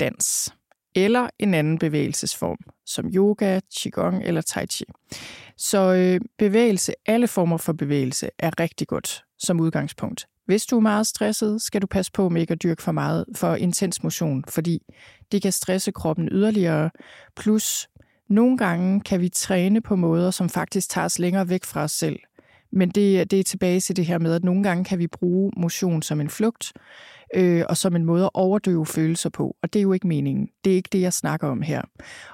dans eller en anden bevægelsesform, som yoga, qigong eller tai chi. Så øh, bevægelse, alle former for bevægelse, er rigtig godt som udgangspunkt. Hvis du er meget stresset, skal du passe på med ikke at dyrke for meget for intens motion, fordi det kan stresse kroppen yderligere. Plus, nogle gange kan vi træne på måder, som faktisk tager os længere væk fra os selv. Men det, det er tilbage til det her med, at nogle gange kan vi bruge motion som en flugt, øh, og som en måde at overdøve følelser på. Og det er jo ikke meningen. Det er ikke det, jeg snakker om her.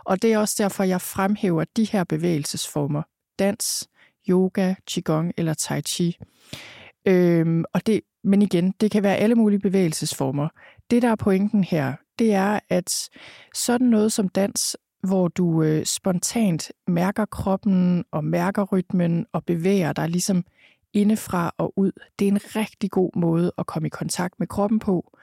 Og det er også derfor, jeg fremhæver de her bevægelsesformer. Dans, yoga, qigong eller tai chi. Øhm, og det, men igen, det kan være alle mulige bevægelsesformer. Det, der er pointen her, det er, at sådan noget som dans, hvor du øh, spontant mærker kroppen og mærker rytmen og bevæger dig ligesom indefra og ud. Det er en rigtig god måde at komme i kontakt med kroppen på,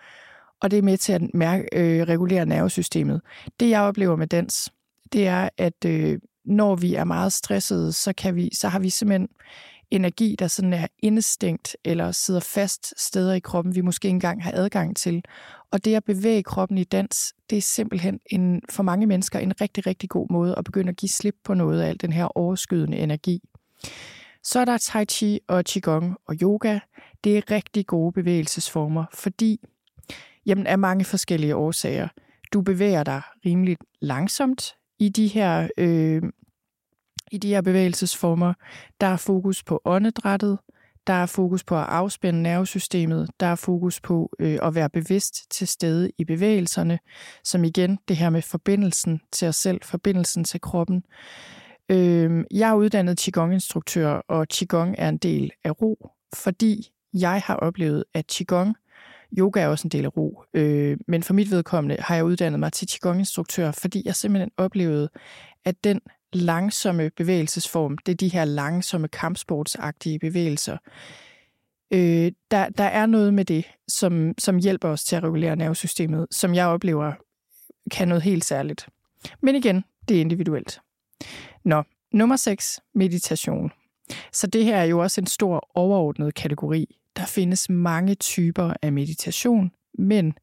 og det er med til at mærke, øh, regulere nervesystemet. Det jeg oplever med dans, det er, at øh, når vi er meget stressede, så, kan vi, så har vi simpelthen energi, der sådan er indestængt eller sidder fast steder i kroppen, vi måske ikke engang har adgang til. Og det at bevæge kroppen i dans, det er simpelthen en, for mange mennesker en rigtig, rigtig god måde at begynde at give slip på noget af al den her overskydende energi. Så er der Tai Chi og Qigong og yoga. Det er rigtig gode bevægelsesformer, fordi jamen, af mange forskellige årsager. Du bevæger dig rimelig langsomt i de her øh, i de her bevægelsesformer. Der er fokus på åndedrættet, der er fokus på at afspænde nervesystemet, der er fokus på øh, at være bevidst til stede i bevægelserne, som igen det her med forbindelsen til os selv, forbindelsen til kroppen. Øh, jeg er uddannet Qigong-instruktør, og Qigong er en del af ro, fordi jeg har oplevet, at Qigong, yoga er også en del af ro, øh, men for mit vedkommende har jeg uddannet mig til Qigong-instruktør, fordi jeg simpelthen oplevede, at den langsomme bevægelsesform, det er de her langsomme kampsportsagtige bevægelser, øh, der, der er noget med det, som, som hjælper os til at regulere nervesystemet, som jeg oplever kan noget helt særligt. Men igen, det er individuelt. Nå, nummer 6, meditation. Så det her er jo også en stor overordnet kategori. Der findes mange typer af meditation, men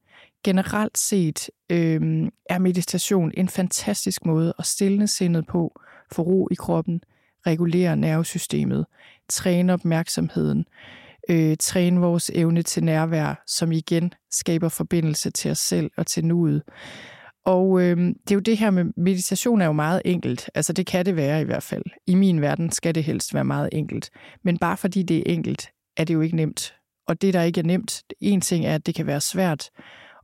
generelt set øh, er meditation en fantastisk måde at stille sindet på, få ro i kroppen, regulere nervesystemet, træne opmærksomheden, øh, træne vores evne til nærvær, som igen skaber forbindelse til os selv og til nuet. Og øh, det er jo det her med meditation er jo meget enkelt. Altså det kan det være i hvert fald. I min verden skal det helst være meget enkelt. Men bare fordi det er enkelt, er det jo ikke nemt. Og det, der ikke er nemt, en ting er, at det kan være svært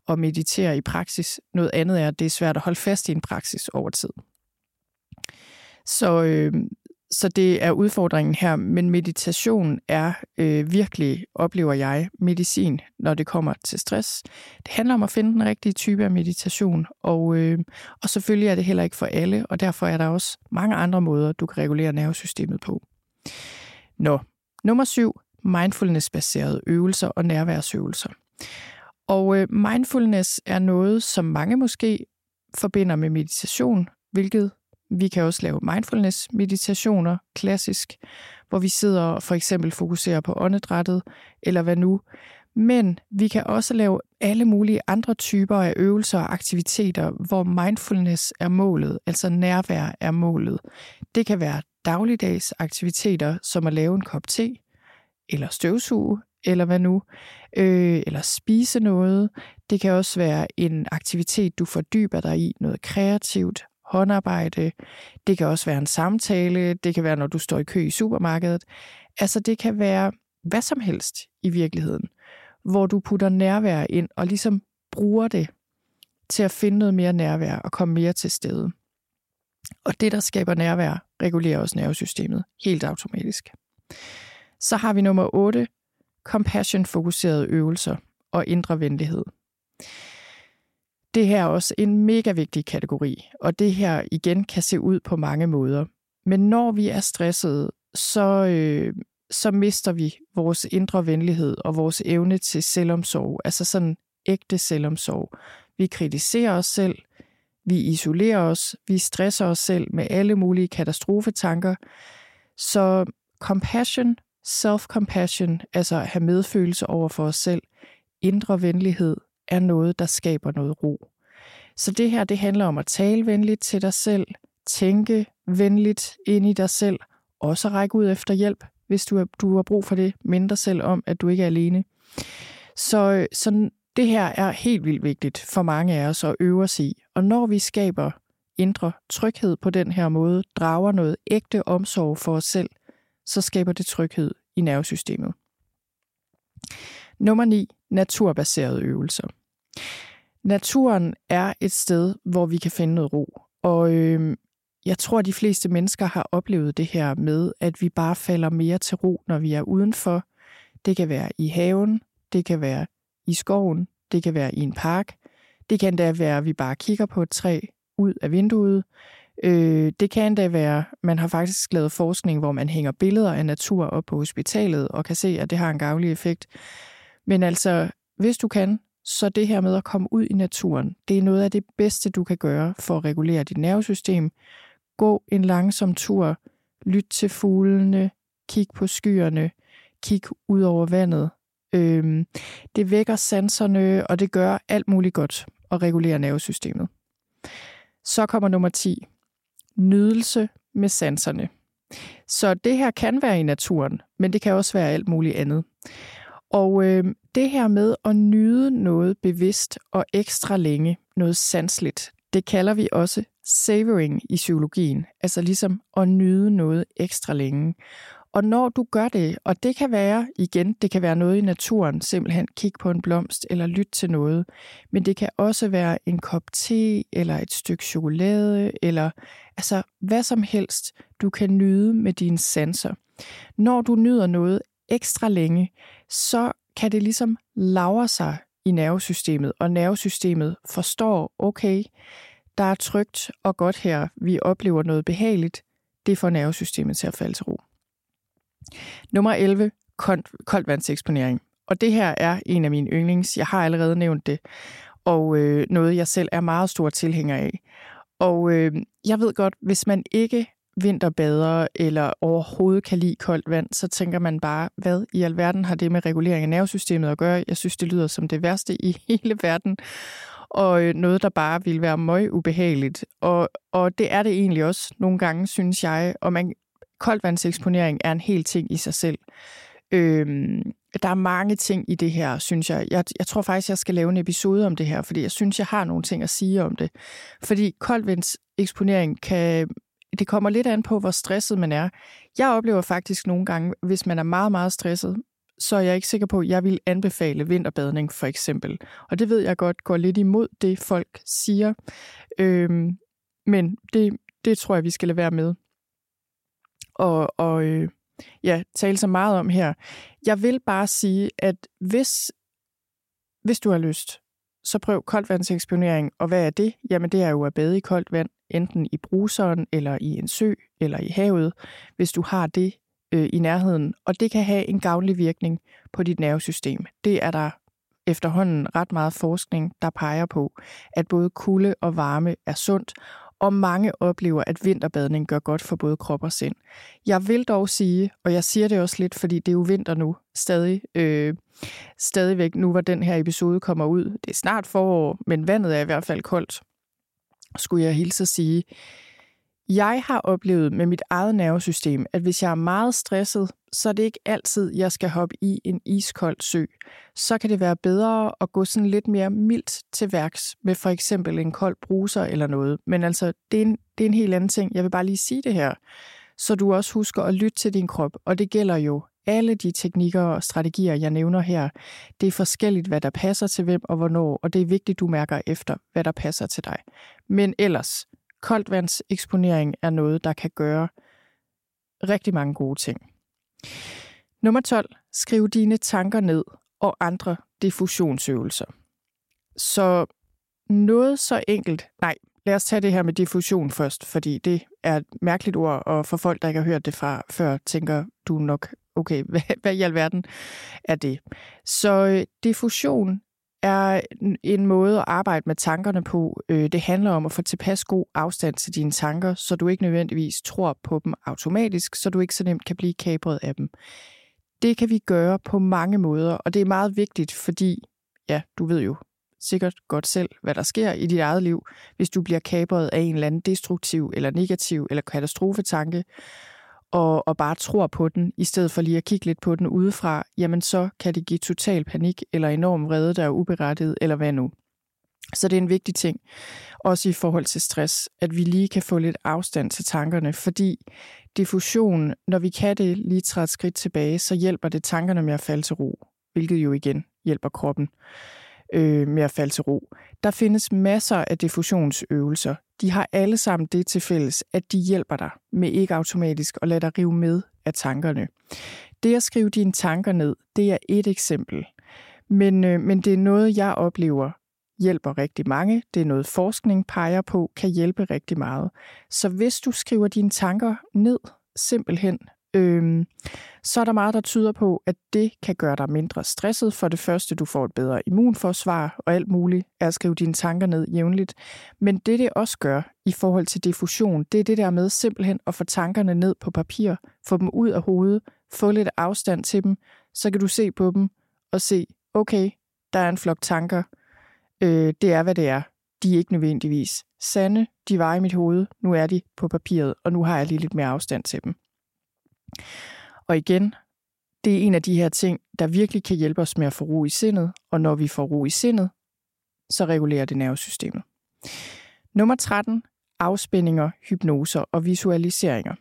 at meditere i praksis. Noget andet er, at det er svært at holde fast i en praksis over tid. Så, øh, så det er udfordringen her, men meditation er øh, virkelig, oplever jeg, medicin, når det kommer til stress. Det handler om at finde den rigtige type af meditation, og, øh, og selvfølgelig er det heller ikke for alle, og derfor er der også mange andre måder, du kan regulere nervesystemet på. Nå, nummer syv, mindfulness-baserede øvelser og nærværsøvelser. Og øh, mindfulness er noget, som mange måske forbinder med meditation, hvilket vi kan også lave mindfulness-meditationer, klassisk, hvor vi sidder og for eksempel fokuserer på åndedrættet, eller hvad nu. Men vi kan også lave alle mulige andre typer af øvelser og aktiviteter, hvor mindfulness er målet, altså nærvær er målet. Det kan være dagligdags aktiviteter, som at lave en kop te, eller støvsuge, eller hvad nu, øh, eller spise noget. Det kan også være en aktivitet, du fordyber dig i, noget kreativt, håndarbejde. Det kan også være en samtale. Det kan være, når du står i kø i supermarkedet. Altså, det kan være hvad som helst i virkeligheden, hvor du putter nærvær ind og ligesom bruger det til at finde noget mere nærvær og komme mere til stede. Og det, der skaber nærvær, regulerer også nervesystemet helt automatisk. Så har vi nummer 8, compassion-fokuserede øvelser og indre venlighed. Det her er også en mega vigtig kategori, og det her igen kan se ud på mange måder. Men når vi er stressede, så, øh, så mister vi vores indre venlighed og vores evne til selvomsorg, altså sådan ægte selvomsorg. Vi kritiserer os selv, vi isolerer os, vi stresser os selv med alle mulige katastrofetanker. Så compassion, self-compassion, altså at have medfølelse over for os selv, indre venlighed, er noget, der skaber noget ro. Så det her, det handler om at tale venligt til dig selv, tænke venligt ind i dig selv, også række ud efter hjælp, hvis du, har, du har brug for det. Mind dig selv om, at du ikke er alene. Så, så det her er helt vildt vigtigt for mange af os at øve os i. Og når vi skaber indre tryghed på den her måde, drager noget ægte omsorg for os selv, så skaber det tryghed i nervesystemet. Nummer 9. Naturbaserede øvelser. Naturen er et sted, hvor vi kan finde noget ro. Og øh, jeg tror, at de fleste mennesker har oplevet det her med, at vi bare falder mere til ro, når vi er udenfor. Det kan være i haven, det kan være i skoven, det kan være i en park. Det kan da være, at vi bare kigger på et træ ud af vinduet. Øh, det kan da være, man har faktisk lavet forskning, hvor man hænger billeder af natur op på hospitalet og kan se, at det har en gavnlig effekt. Men altså, hvis du kan, så det her med at komme ud i naturen, det er noget af det bedste, du kan gøre for at regulere dit nervesystem. Gå en langsom tur, lyt til fuglene, kig på skyerne, kig ud over vandet. Øhm, det vækker sanserne, og det gør alt muligt godt og regulerer nervesystemet. Så kommer nummer 10. Nydelse med sanserne. Så det her kan være i naturen, men det kan også være alt muligt andet. Og øh, det her med at nyde noget bevidst og ekstra længe, noget sansligt, det kalder vi også savoring i psykologien, altså ligesom at nyde noget ekstra længe. Og når du gør det, og det kan være, igen, det kan være noget i naturen, simpelthen kig på en blomst eller lyt til noget, men det kan også være en kop te eller et stykke chokolade, eller altså hvad som helst, du kan nyde med dine sanser. Når du nyder noget ekstra længe, så kan det ligesom lavre sig i nervesystemet, og nervesystemet forstår, okay, der er trygt og godt her, vi oplever noget behageligt, det får nervesystemet til at falde til ro. Nummer 11. Koldt vandseksponering. Og det her er en af mine yndlings. Jeg har allerede nævnt det, og øh, noget jeg selv er meget stor tilhænger af. Og øh, jeg ved godt, hvis man ikke vinterbader eller overhovedet kan lide koldt vand, så tænker man bare, hvad i alverden har det med regulering af nervesystemet at gøre? Jeg synes, det lyder som det værste i hele verden, og øh, noget, der bare ville være møg ubehageligt. Og, og det er det egentlig også nogle gange, synes jeg. Og man, koldvandseksponering er en hel ting i sig selv. Øhm, der er mange ting i det her, synes jeg. jeg. Jeg tror faktisk, jeg skal lave en episode om det her, fordi jeg synes, jeg har nogle ting at sige om det. Fordi koldvandseksponering kan... Det kommer lidt an på, hvor stresset man er. Jeg oplever faktisk nogle gange, hvis man er meget, meget stresset, så er jeg ikke sikker på, at jeg vil anbefale vinterbadning, for eksempel. Og det ved jeg godt går lidt imod det, folk siger. Øhm, men det, det tror jeg, vi skal lade være med og, og øh, ja, tale så meget om her. Jeg vil bare sige, at hvis, hvis du har lyst, så prøv koldvandseksponering. Og hvad er det? Jamen det er jo at bade i koldt vand, enten i bruseren, eller i en sø, eller i havet, hvis du har det øh, i nærheden. Og det kan have en gavnlig virkning på dit nervesystem. Det er der efterhånden ret meget forskning, der peger på, at både kulde og varme er sundt, og mange oplever, at vinterbadning gør godt for både krop og sind. Jeg vil dog sige, og jeg siger det også lidt, fordi det er jo vinter nu, stadig, øh, stadigvæk nu, hvor den her episode kommer ud. Det er snart forår, men vandet er i hvert fald koldt, skulle jeg hilse at sige. Jeg har oplevet med mit eget nervesystem, at hvis jeg er meget stresset, så er det ikke altid, jeg skal hoppe i en iskold sø. Så kan det være bedre at gå sådan lidt mere mildt til værks med for eksempel en kold bruser eller noget. Men altså, det er, en, det er en helt anden ting. Jeg vil bare lige sige det her, så du også husker at lytte til din krop. Og det gælder jo alle de teknikker og strategier, jeg nævner her. Det er forskelligt, hvad der passer til hvem og hvornår, og det er vigtigt, du mærker efter, hvad der passer til dig. Men ellers, Koldtvandseksponering er noget, der kan gøre rigtig mange gode ting. Nummer 12. Skriv dine tanker ned og andre diffusionsøvelser. Så noget så enkelt, nej, lad os tage det her med diffusion først, fordi det er et mærkeligt ord, og for folk, der ikke har hørt det fra før, tænker du nok, okay, hvad, hvad i alverden er det? Så øh, diffusion er en måde at arbejde med tankerne på. Øh, det handler om at få tilpas god afstand til dine tanker, så du ikke nødvendigvis tror på dem automatisk, så du ikke så nemt kan blive kabret af dem. Det kan vi gøre på mange måder, og det er meget vigtigt, fordi, ja, du ved jo sikkert godt selv, hvad der sker i dit eget liv, hvis du bliver kabret af en eller anden destruktiv eller negativ eller katastrofetanke og, og bare tror på den, i stedet for lige at kigge lidt på den udefra, jamen så kan det give total panik eller enorm vrede, der er uberettiget, eller hvad nu. Så det er en vigtig ting, også i forhold til stress, at vi lige kan få lidt afstand til tankerne, fordi diffusion, når vi kan det lige træde et skridt tilbage, så hjælper det tankerne med at falde til ro, hvilket jo igen hjælper kroppen øh, med at falde til ro. Der findes masser af diffusionsøvelser. De har alle sammen det til fælles, at de hjælper dig med ikke automatisk at lade dig rive med af tankerne. Det at skrive dine tanker ned, det er et eksempel. Men, øh, men det er noget, jeg oplever hjælper rigtig mange. Det er noget, forskning peger på, kan hjælpe rigtig meget. Så hvis du skriver dine tanker ned, simpelthen øhm, så er der meget, der tyder på, at det kan gøre dig mindre stresset. For det første, du får et bedre immunforsvar og alt muligt er at skrive dine tanker ned jævnligt. Men det, det også gør i forhold til diffusion, det er det der med simpelthen at få tankerne ned på papir, få dem ud af hovedet, få lidt afstand til dem, så kan du se på dem og se, okay, der er en flok tanker. Øh, det er, hvad det er. De er ikke nødvendigvis sande. De var i mit hoved. Nu er de på papiret, og nu har jeg lige lidt mere afstand til dem. Og igen, det er en af de her ting, der virkelig kan hjælpe os med at få ro i sindet, og når vi får ro i sindet, så regulerer det nervesystemet. Nummer 13. Afspændinger, hypnoser og visualiseringer.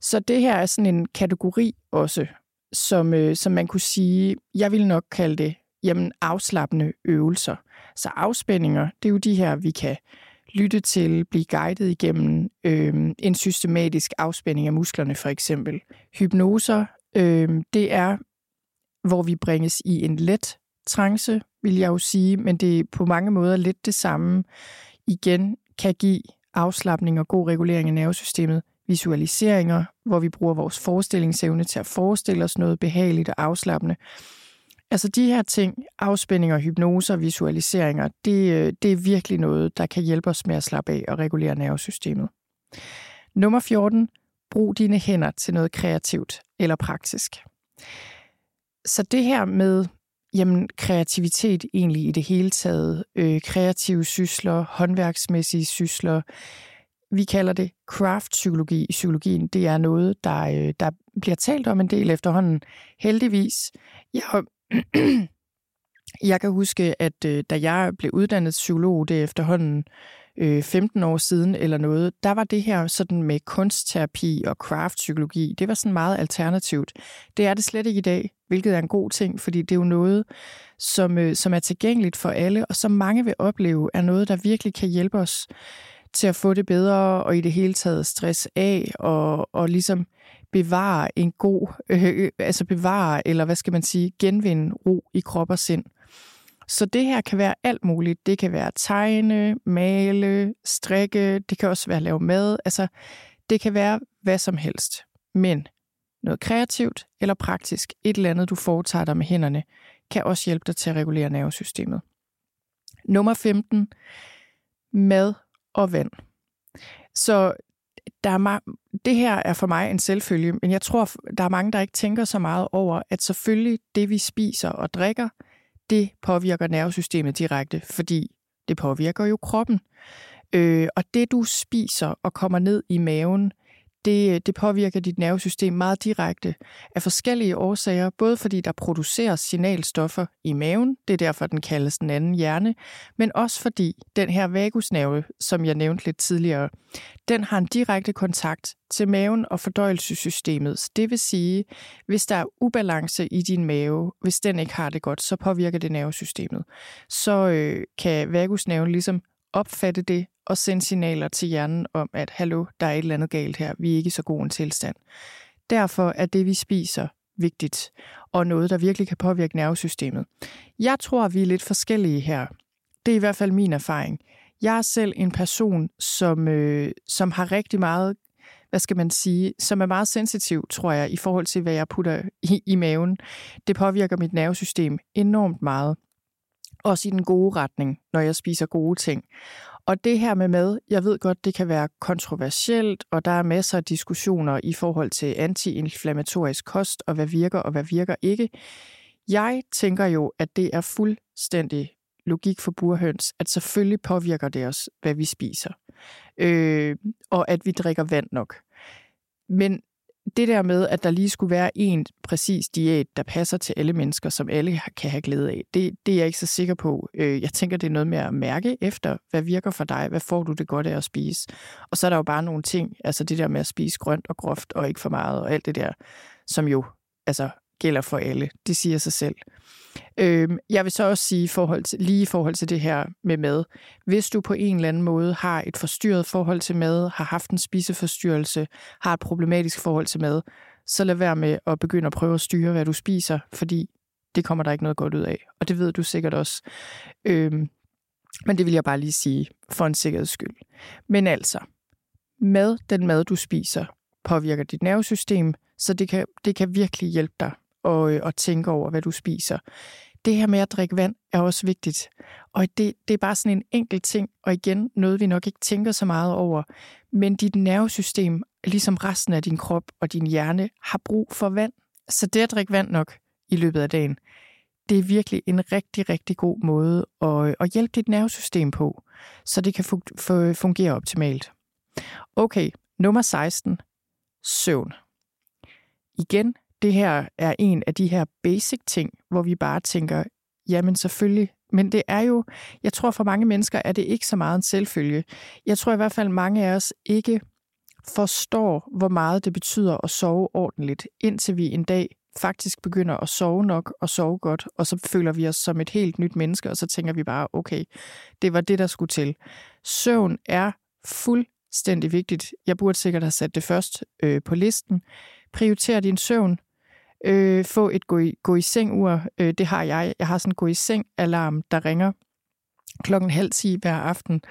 Så det her er sådan en kategori også, som, øh, som man kunne sige, jeg vil nok kalde det, jamen afslappende øvelser. Så afspændinger, det er jo de her, vi kan lytte til, blive guidet igennem øh, en systematisk afspænding af musklerne for eksempel. Hypnoser, øh, det er, hvor vi bringes i en let trance, vil jeg jo sige, men det er på mange måder lidt det samme. Igen kan give afslappning og god regulering af nervesystemet, visualiseringer, hvor vi bruger vores forestillingsevne til at forestille os noget behageligt og afslappende. Altså de her ting, afspændinger, hypnoser, visualiseringer, det, øh, det er virkelig noget, der kan hjælpe os med at slappe af og regulere nervesystemet. Nummer 14. Brug dine hænder til noget kreativt eller praktisk. Så det her med jamen, kreativitet egentlig i det hele taget, øh, kreative sysler, håndværksmæssige sysler, vi kalder det craft-psykologi i psykologien. Det er noget, der, øh, der bliver talt om en del efterhånden. Heldigvis. Jeg, jeg kan huske, at øh, da jeg blev uddannet psykolog, det er efterhånden øh, 15 år siden eller noget, der var det her sådan med kunstterapi og craft-psykologi, det var sådan meget alternativt. Det er det slet ikke i dag, hvilket er en god ting, fordi det er jo noget, som, øh, som er tilgængeligt for alle, og som mange vil opleve, er noget, der virkelig kan hjælpe os til at få det bedre, og i det hele taget stress af, og, og ligesom bevare en god, øh, øh, altså bevare, eller hvad skal man sige, genvinde ro i krop og sind. Så det her kan være alt muligt. Det kan være tegne, male, strikke, det kan også være at lave mad. Altså, det kan være hvad som helst. Men noget kreativt eller praktisk, et eller andet, du foretager dig med hænderne, kan også hjælpe dig til at regulere nervesystemet. Nummer 15. Mad og vand. Så der er det her er for mig en selvfølge, men jeg tror, der er mange, der ikke tænker så meget over, at selvfølgelig det, vi spiser og drikker, det påvirker nervesystemet direkte, fordi det påvirker jo kroppen. Øh, og det, du spiser og kommer ned i maven, det, øh, det påvirker dit nervesystem meget direkte af forskellige årsager, både fordi der produceres signalstoffer i maven, det er derfor, den kaldes den anden hjerne, men også fordi den her vagusnerve, som jeg nævnte lidt tidligere, den har en direkte kontakt til maven og fordøjelsessystemet. Det vil sige, hvis der er ubalance i din mave, hvis den ikke har det godt, så påvirker det nervesystemet. Så øh, kan vagusnerven ligesom opfatte det og sende signaler til hjernen om, at hallo, der er et eller andet galt her, vi er ikke i så god en tilstand. Derfor er det, vi spiser, vigtigt, og noget, der virkelig kan påvirke nervesystemet. Jeg tror, vi er lidt forskellige her. Det er i hvert fald min erfaring. Jeg er selv en person, som, øh, som har rigtig meget, hvad skal man sige, som er meget sensitiv, tror jeg, i forhold til, hvad jeg putter i, i maven. Det påvirker mit nervesystem enormt meget. Også i den gode retning, når jeg spiser gode ting. Og det her med mad, jeg ved godt, det kan være kontroversielt, og der er masser af diskussioner i forhold til antiinflammatorisk kost, og hvad virker og hvad virker ikke. Jeg tænker jo, at det er fuldstændig logik for burhøns, at selvfølgelig påvirker det os, hvad vi spiser, øh, og at vi drikker vand nok. Men det der med, at der lige skulle være en præcis diæt, der passer til alle mennesker, som alle kan have glæde af, det, det er jeg ikke så sikker på. Øh, jeg tænker, det er noget med at mærke efter, hvad virker for dig, hvad får du det godt af at spise. Og så er der jo bare nogle ting, altså det der med at spise grønt og groft og ikke for meget, og alt det der, som jo altså, gælder for alle. Det siger sig selv. Øhm, jeg vil så også sige forhold til, lige i forhold til det her med mad. Hvis du på en eller anden måde har et forstyrret forhold til mad, har haft en spiseforstyrrelse, har et problematisk forhold til mad, så lad være med at begynde at prøve at styre, hvad du spiser, fordi det kommer der ikke noget godt ud af. Og det ved du sikkert også. Øhm, men det vil jeg bare lige sige for en sikkerheds skyld. Men altså, mad, den mad du spiser, påvirker dit nervesystem, så det kan, det kan virkelig hjælpe dig og, øh, og tænke over, hvad du spiser. Det her med at drikke vand er også vigtigt. Og det, det er bare sådan en enkelt ting, og igen noget, vi nok ikke tænker så meget over. Men dit nervesystem, ligesom resten af din krop og din hjerne, har brug for vand. Så det at drikke vand nok i løbet af dagen, det er virkelig en rigtig, rigtig god måde at, øh, at hjælpe dit nervesystem på, så det kan fungere optimalt. Okay, nummer 16. Søvn. Igen, det her er en af de her basic ting, hvor vi bare tænker, jamen selvfølgelig, men det er jo, jeg tror for mange mennesker er det ikke så meget en selvfølge. Jeg tror i hvert fald mange af os ikke forstår, hvor meget det betyder at sove ordentligt, indtil vi en dag faktisk begynder at sove nok og sove godt, og så føler vi os som et helt nyt menneske, og så tænker vi bare, okay, det var det, der skulle til. Søvn er fuldstændig vigtigt. Jeg burde sikkert have sat det først øh, på listen. Prioriter din søvn. Øh, få et gå i, gå i seng ur. Øh, det har jeg. Jeg har sådan en gå i seng alarm, der ringer klokken halv 10 hver aften,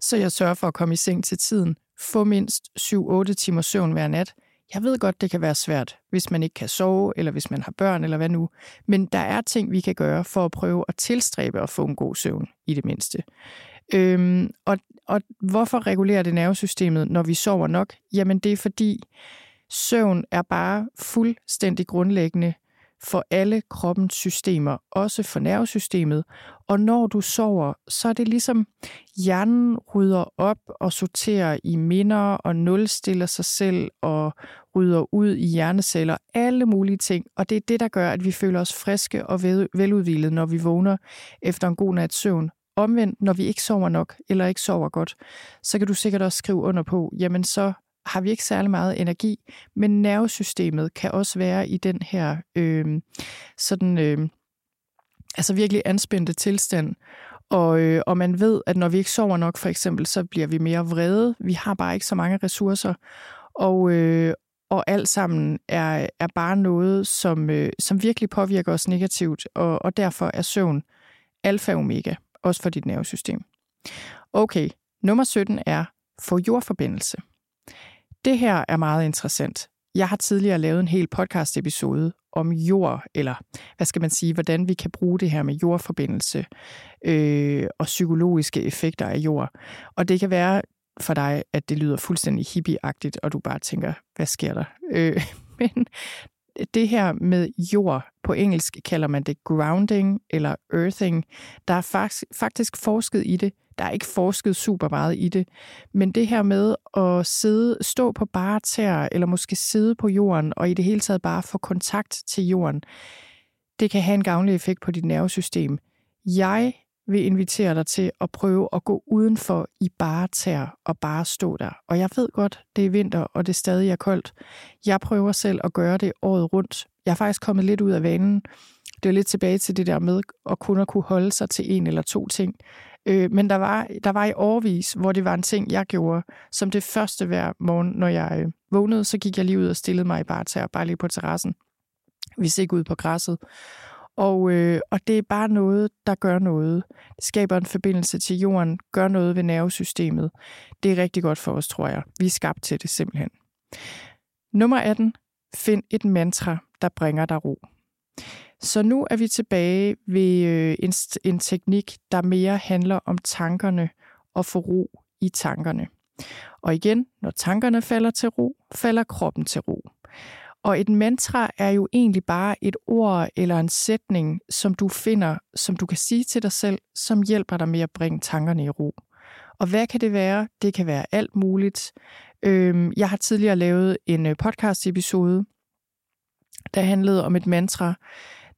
så jeg sørger for at komme i seng til tiden. Få mindst 7-8 timer søvn hver nat. Jeg ved godt, det kan være svært, hvis man ikke kan sove, eller hvis man har børn, eller hvad nu. Men der er ting, vi kan gøre for at prøve at tilstræbe at få en god søvn, i det mindste. Øhm, og, og hvorfor regulerer det nervesystemet, når vi sover nok? Jamen det er fordi, søvn er bare fuldstændig grundlæggende for alle kroppens systemer, også for nervesystemet. Og når du sover, så er det ligesom hjernen rydder op og sorterer i minder og nulstiller sig selv og rydder ud i hjerneceller, alle mulige ting. Og det er det, der gør, at vi føler os friske og veludvilede, når vi vågner efter en god nats søvn. Omvendt, når vi ikke sover nok eller ikke sover godt, så kan du sikkert også skrive under på, jamen så har vi ikke særlig meget energi, men nervesystemet kan også være i den her øh, sådan øh, altså virkelig anspændte tilstand. Og, øh, og man ved, at når vi ikke sover nok, for eksempel, så bliver vi mere vrede. Vi har bare ikke så mange ressourcer. Og, øh, og alt sammen er, er bare noget, som, øh, som virkelig påvirker os negativt, og, og derfor er søvn alfa og omega, også for dit nervesystem. Okay, nummer 17 er få jordforbindelse. Det her er meget interessant. Jeg har tidligere lavet en hel podcast-episode om jord, eller hvad skal man sige, hvordan vi kan bruge det her med jordforbindelse øh, og psykologiske effekter af jord. Og det kan være for dig, at det lyder fuldstændig hippieagtigt, og du bare tænker, hvad sker der? Øh, men det her med jord, på engelsk kalder man det grounding eller earthing, der er faktisk, faktisk forsket i det der er ikke forsket super meget i det. Men det her med at sidde, stå på bare tæer, eller måske sidde på jorden, og i det hele taget bare få kontakt til jorden, det kan have en gavnlig effekt på dit nervesystem. Jeg vil invitere dig til at prøve at gå udenfor i bare tær og bare stå der. Og jeg ved godt, det er vinter, og det stadig er koldt. Jeg prøver selv at gøre det året rundt. Jeg er faktisk kommet lidt ud af vanen. Det er lidt tilbage til det der med at kun at kunne holde sig til en eller to ting. Øh, men der var, der var i årvis, hvor det var en ting, jeg gjorde, som det første hver morgen, når jeg øh, vågnede, så gik jeg lige ud og stillede mig i bare til bare lige på terrassen, hvis ikke ud på græsset. Og, øh, og det er bare noget, der gør noget. Det skaber en forbindelse til jorden, gør noget ved nervesystemet. Det er rigtig godt for os, tror jeg. Vi er skabt til det simpelthen. Nummer 18. Find et mantra, der bringer dig ro. Så nu er vi tilbage ved øh, en, en teknik, der mere handler om tankerne og få ro i tankerne. Og igen, når tankerne falder til ro, falder kroppen til ro. Og et mantra er jo egentlig bare et ord eller en sætning, som du finder, som du kan sige til dig selv, som hjælper dig med at bringe tankerne i ro. Og hvad kan det være? Det kan være alt muligt. Øhm, jeg har tidligere lavet en øh, podcast-episode, der handlede om et mantra,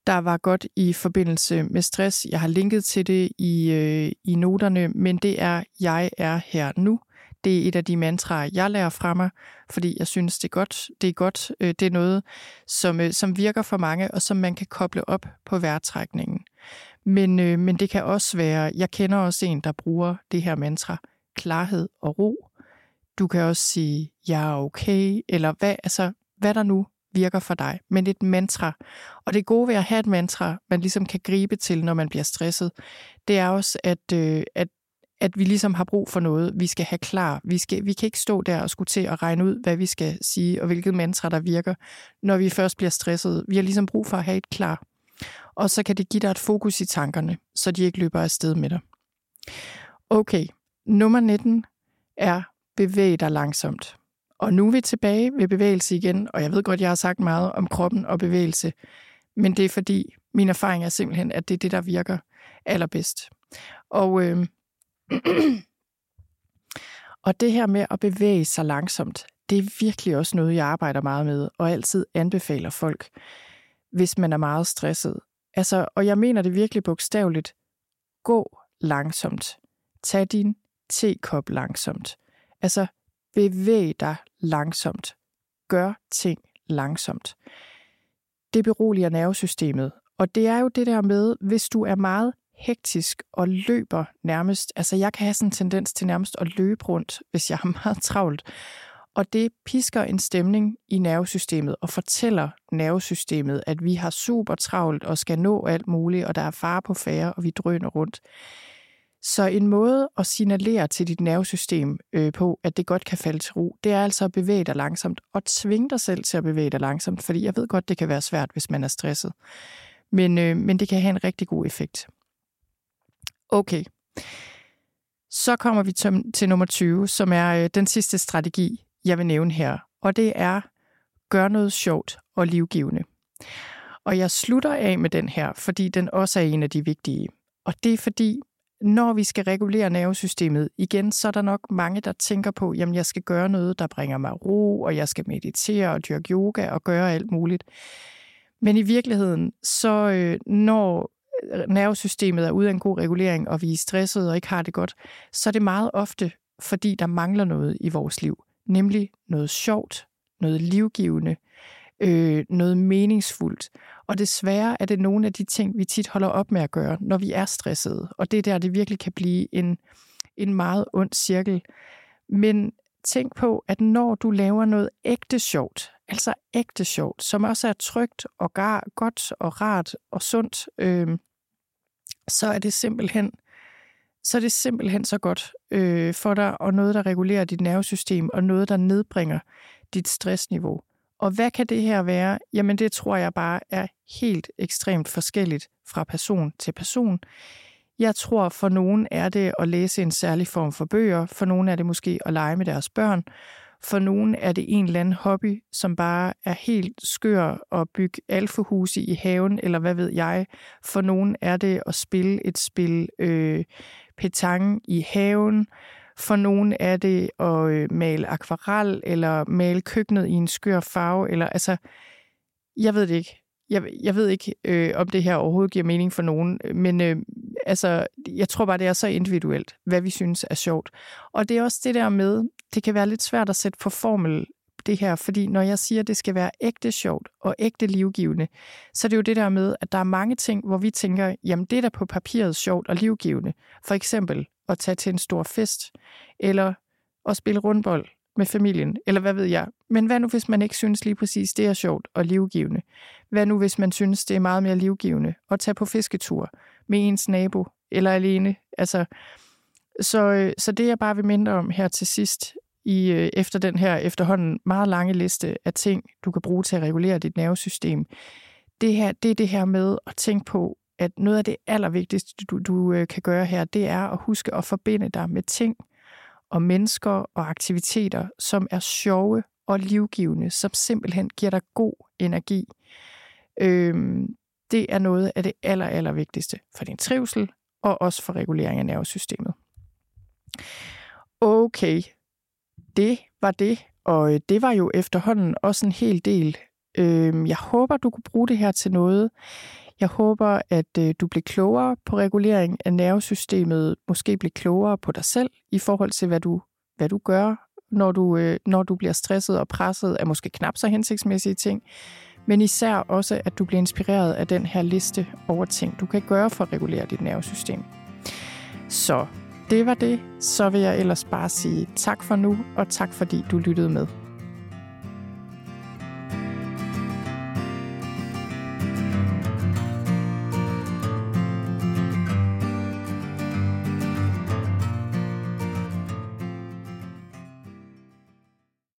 der var godt i forbindelse med stress. Jeg har linket til det i, øh, i noterne, men det er, jeg er her nu. Det er et af de mantraer, jeg lærer fra mig, fordi jeg synes, det er godt. Det er, godt. Øh, det er noget, som, øh, som virker for mange, og som man kan koble op på vejrtrækningen. Men, øh, men det kan også være, jeg kender også en, der bruger det her mantra, klarhed og ro. Du kan også sige, jeg er okay, eller hvad, altså, hvad der nu virker for dig, men et mantra. Og det gode ved at have et mantra, man ligesom kan gribe til, når man bliver stresset, det er også, at, øh, at, at vi ligesom har brug for noget, vi skal have klar. Vi, skal, vi kan ikke stå der og skulle til at regne ud, hvad vi skal sige, og hvilket mantra, der virker, når vi først bliver stresset. Vi har ligesom brug for at have et klar. Og så kan det give dig et fokus i tankerne, så de ikke løber afsted med dig. Okay, nummer 19 er bevæg dig langsomt. Og nu er vi tilbage ved bevægelse igen, og jeg ved godt, jeg har sagt meget om kroppen og bevægelse, men det er fordi, min erfaring er simpelthen, at det er det, der virker allerbedst. Og, øh, og det her med at bevæge sig langsomt, det er virkelig også noget, jeg arbejder meget med, og altid anbefaler folk, hvis man er meget stresset. Altså, og jeg mener det virkelig bogstaveligt. Gå langsomt. Tag din tekop langsomt. Altså, bevæg dig langsomt. Gør ting langsomt. Det beroliger nervesystemet. Og det er jo det der med, hvis du er meget hektisk og løber nærmest. Altså, jeg kan have sådan en tendens til nærmest at løbe rundt, hvis jeg har meget travlt. Og det pisker en stemning i nervesystemet og fortæller nervesystemet, at vi har super travlt og skal nå alt muligt, og der er fare på færre, og vi drøner rundt. Så en måde at signalere til dit nervesystem øh, på, at det godt kan falde til ro, det er altså at bevæge dig langsomt og tvinge dig selv til at bevæge dig langsomt, fordi jeg ved godt, det kan være svært, hvis man er stresset. Men, øh, men det kan have en rigtig god effekt. Okay. Så kommer vi til, til nummer 20, som er øh, den sidste strategi, jeg vil nævne her. Og det er, gør noget sjovt og livgivende. Og jeg slutter af med den her, fordi den også er en af de vigtige. Og det er fordi, når vi skal regulere nervesystemet, igen, så er der nok mange, der tænker på, jamen jeg skal gøre noget, der bringer mig ro, og jeg skal meditere og dyrke yoga og gøre alt muligt. Men i virkeligheden, så øh, når øh, nervesystemet er ude af en god regulering, og vi er stressede og ikke har det godt, så er det meget ofte, fordi der mangler noget i vores liv. Nemlig noget sjovt, noget livgivende, øh, noget meningsfuldt. Og desværre er det nogle af de ting, vi tit holder op med at gøre, når vi er stressede. Og det er der, det virkelig kan blive en, en meget ond cirkel. Men tænk på, at når du laver noget ægte sjovt, altså ægte sjovt, som også er trygt og gar, godt og rart og sundt, øh, så er det simpelthen så er det simpelthen så godt øh, for dig, og noget, der regulerer dit nervesystem, og noget, der nedbringer dit stressniveau. Og hvad kan det her være? Jamen det tror jeg bare er helt ekstremt forskelligt fra person til person. Jeg tror for nogen er det at læse en særlig form for bøger, for nogen er det måske at lege med deres børn, for nogen er det en eller anden hobby, som bare er helt skør at bygge alfahuse i haven, eller hvad ved jeg. For nogen er det at spille et spil øh, petang i haven. For nogen er det at øh, male akvarel, eller male køkkenet i en skør farve, eller altså, jeg ved det ikke. Jeg, jeg ved ikke, øh, om det her overhovedet giver mening for nogen, men øh, altså, jeg tror bare, det er så individuelt, hvad vi synes er sjovt. Og det er også det der med, det kan være lidt svært at sætte på formel det her, fordi når jeg siger, at det skal være ægte sjovt og ægte livgivende, så er det jo det der med, at der er mange ting, hvor vi tænker, jamen det er da på papiret sjovt og livgivende. For eksempel at tage til en stor fest, eller at spille rundbold med familien, eller hvad ved jeg. Men hvad nu, hvis man ikke synes lige præcis, det er sjovt og livgivende? Hvad nu, hvis man synes, det er meget mere livgivende at tage på fisketur med ens nabo eller alene? Altså, så, øh, så det, jeg bare vil minde om her til sidst, i, øh, efter den her efterhånden meget lange liste af ting, du kan bruge til at regulere dit nervesystem, det, her, det er det her med at tænke på, at noget af det allervigtigste, du, du øh, kan gøre her, det er at huske at forbinde dig med ting og mennesker og aktiviteter, som er sjove og livgivende, som simpelthen giver dig god energi. Øhm, det er noget af det aller, aller vigtigste for din trivsel og også for regulering af nervesystemet. Okay, det var det, og øh, det var jo efterhånden også en hel del. Øhm, jeg håber, du kunne bruge det her til noget. Jeg håber, at øh, du bliver klogere på regulering af nervesystemet, måske bliver klogere på dig selv i forhold til, hvad du, hvad du gør, når du, øh, når du bliver stresset og presset af måske knap så hensigtsmæssige ting. Men især også, at du bliver inspireret af den her liste over ting, du kan gøre for at regulere dit nervesystem. Så det var det. Så vil jeg ellers bare sige tak for nu, og tak fordi du lyttede med.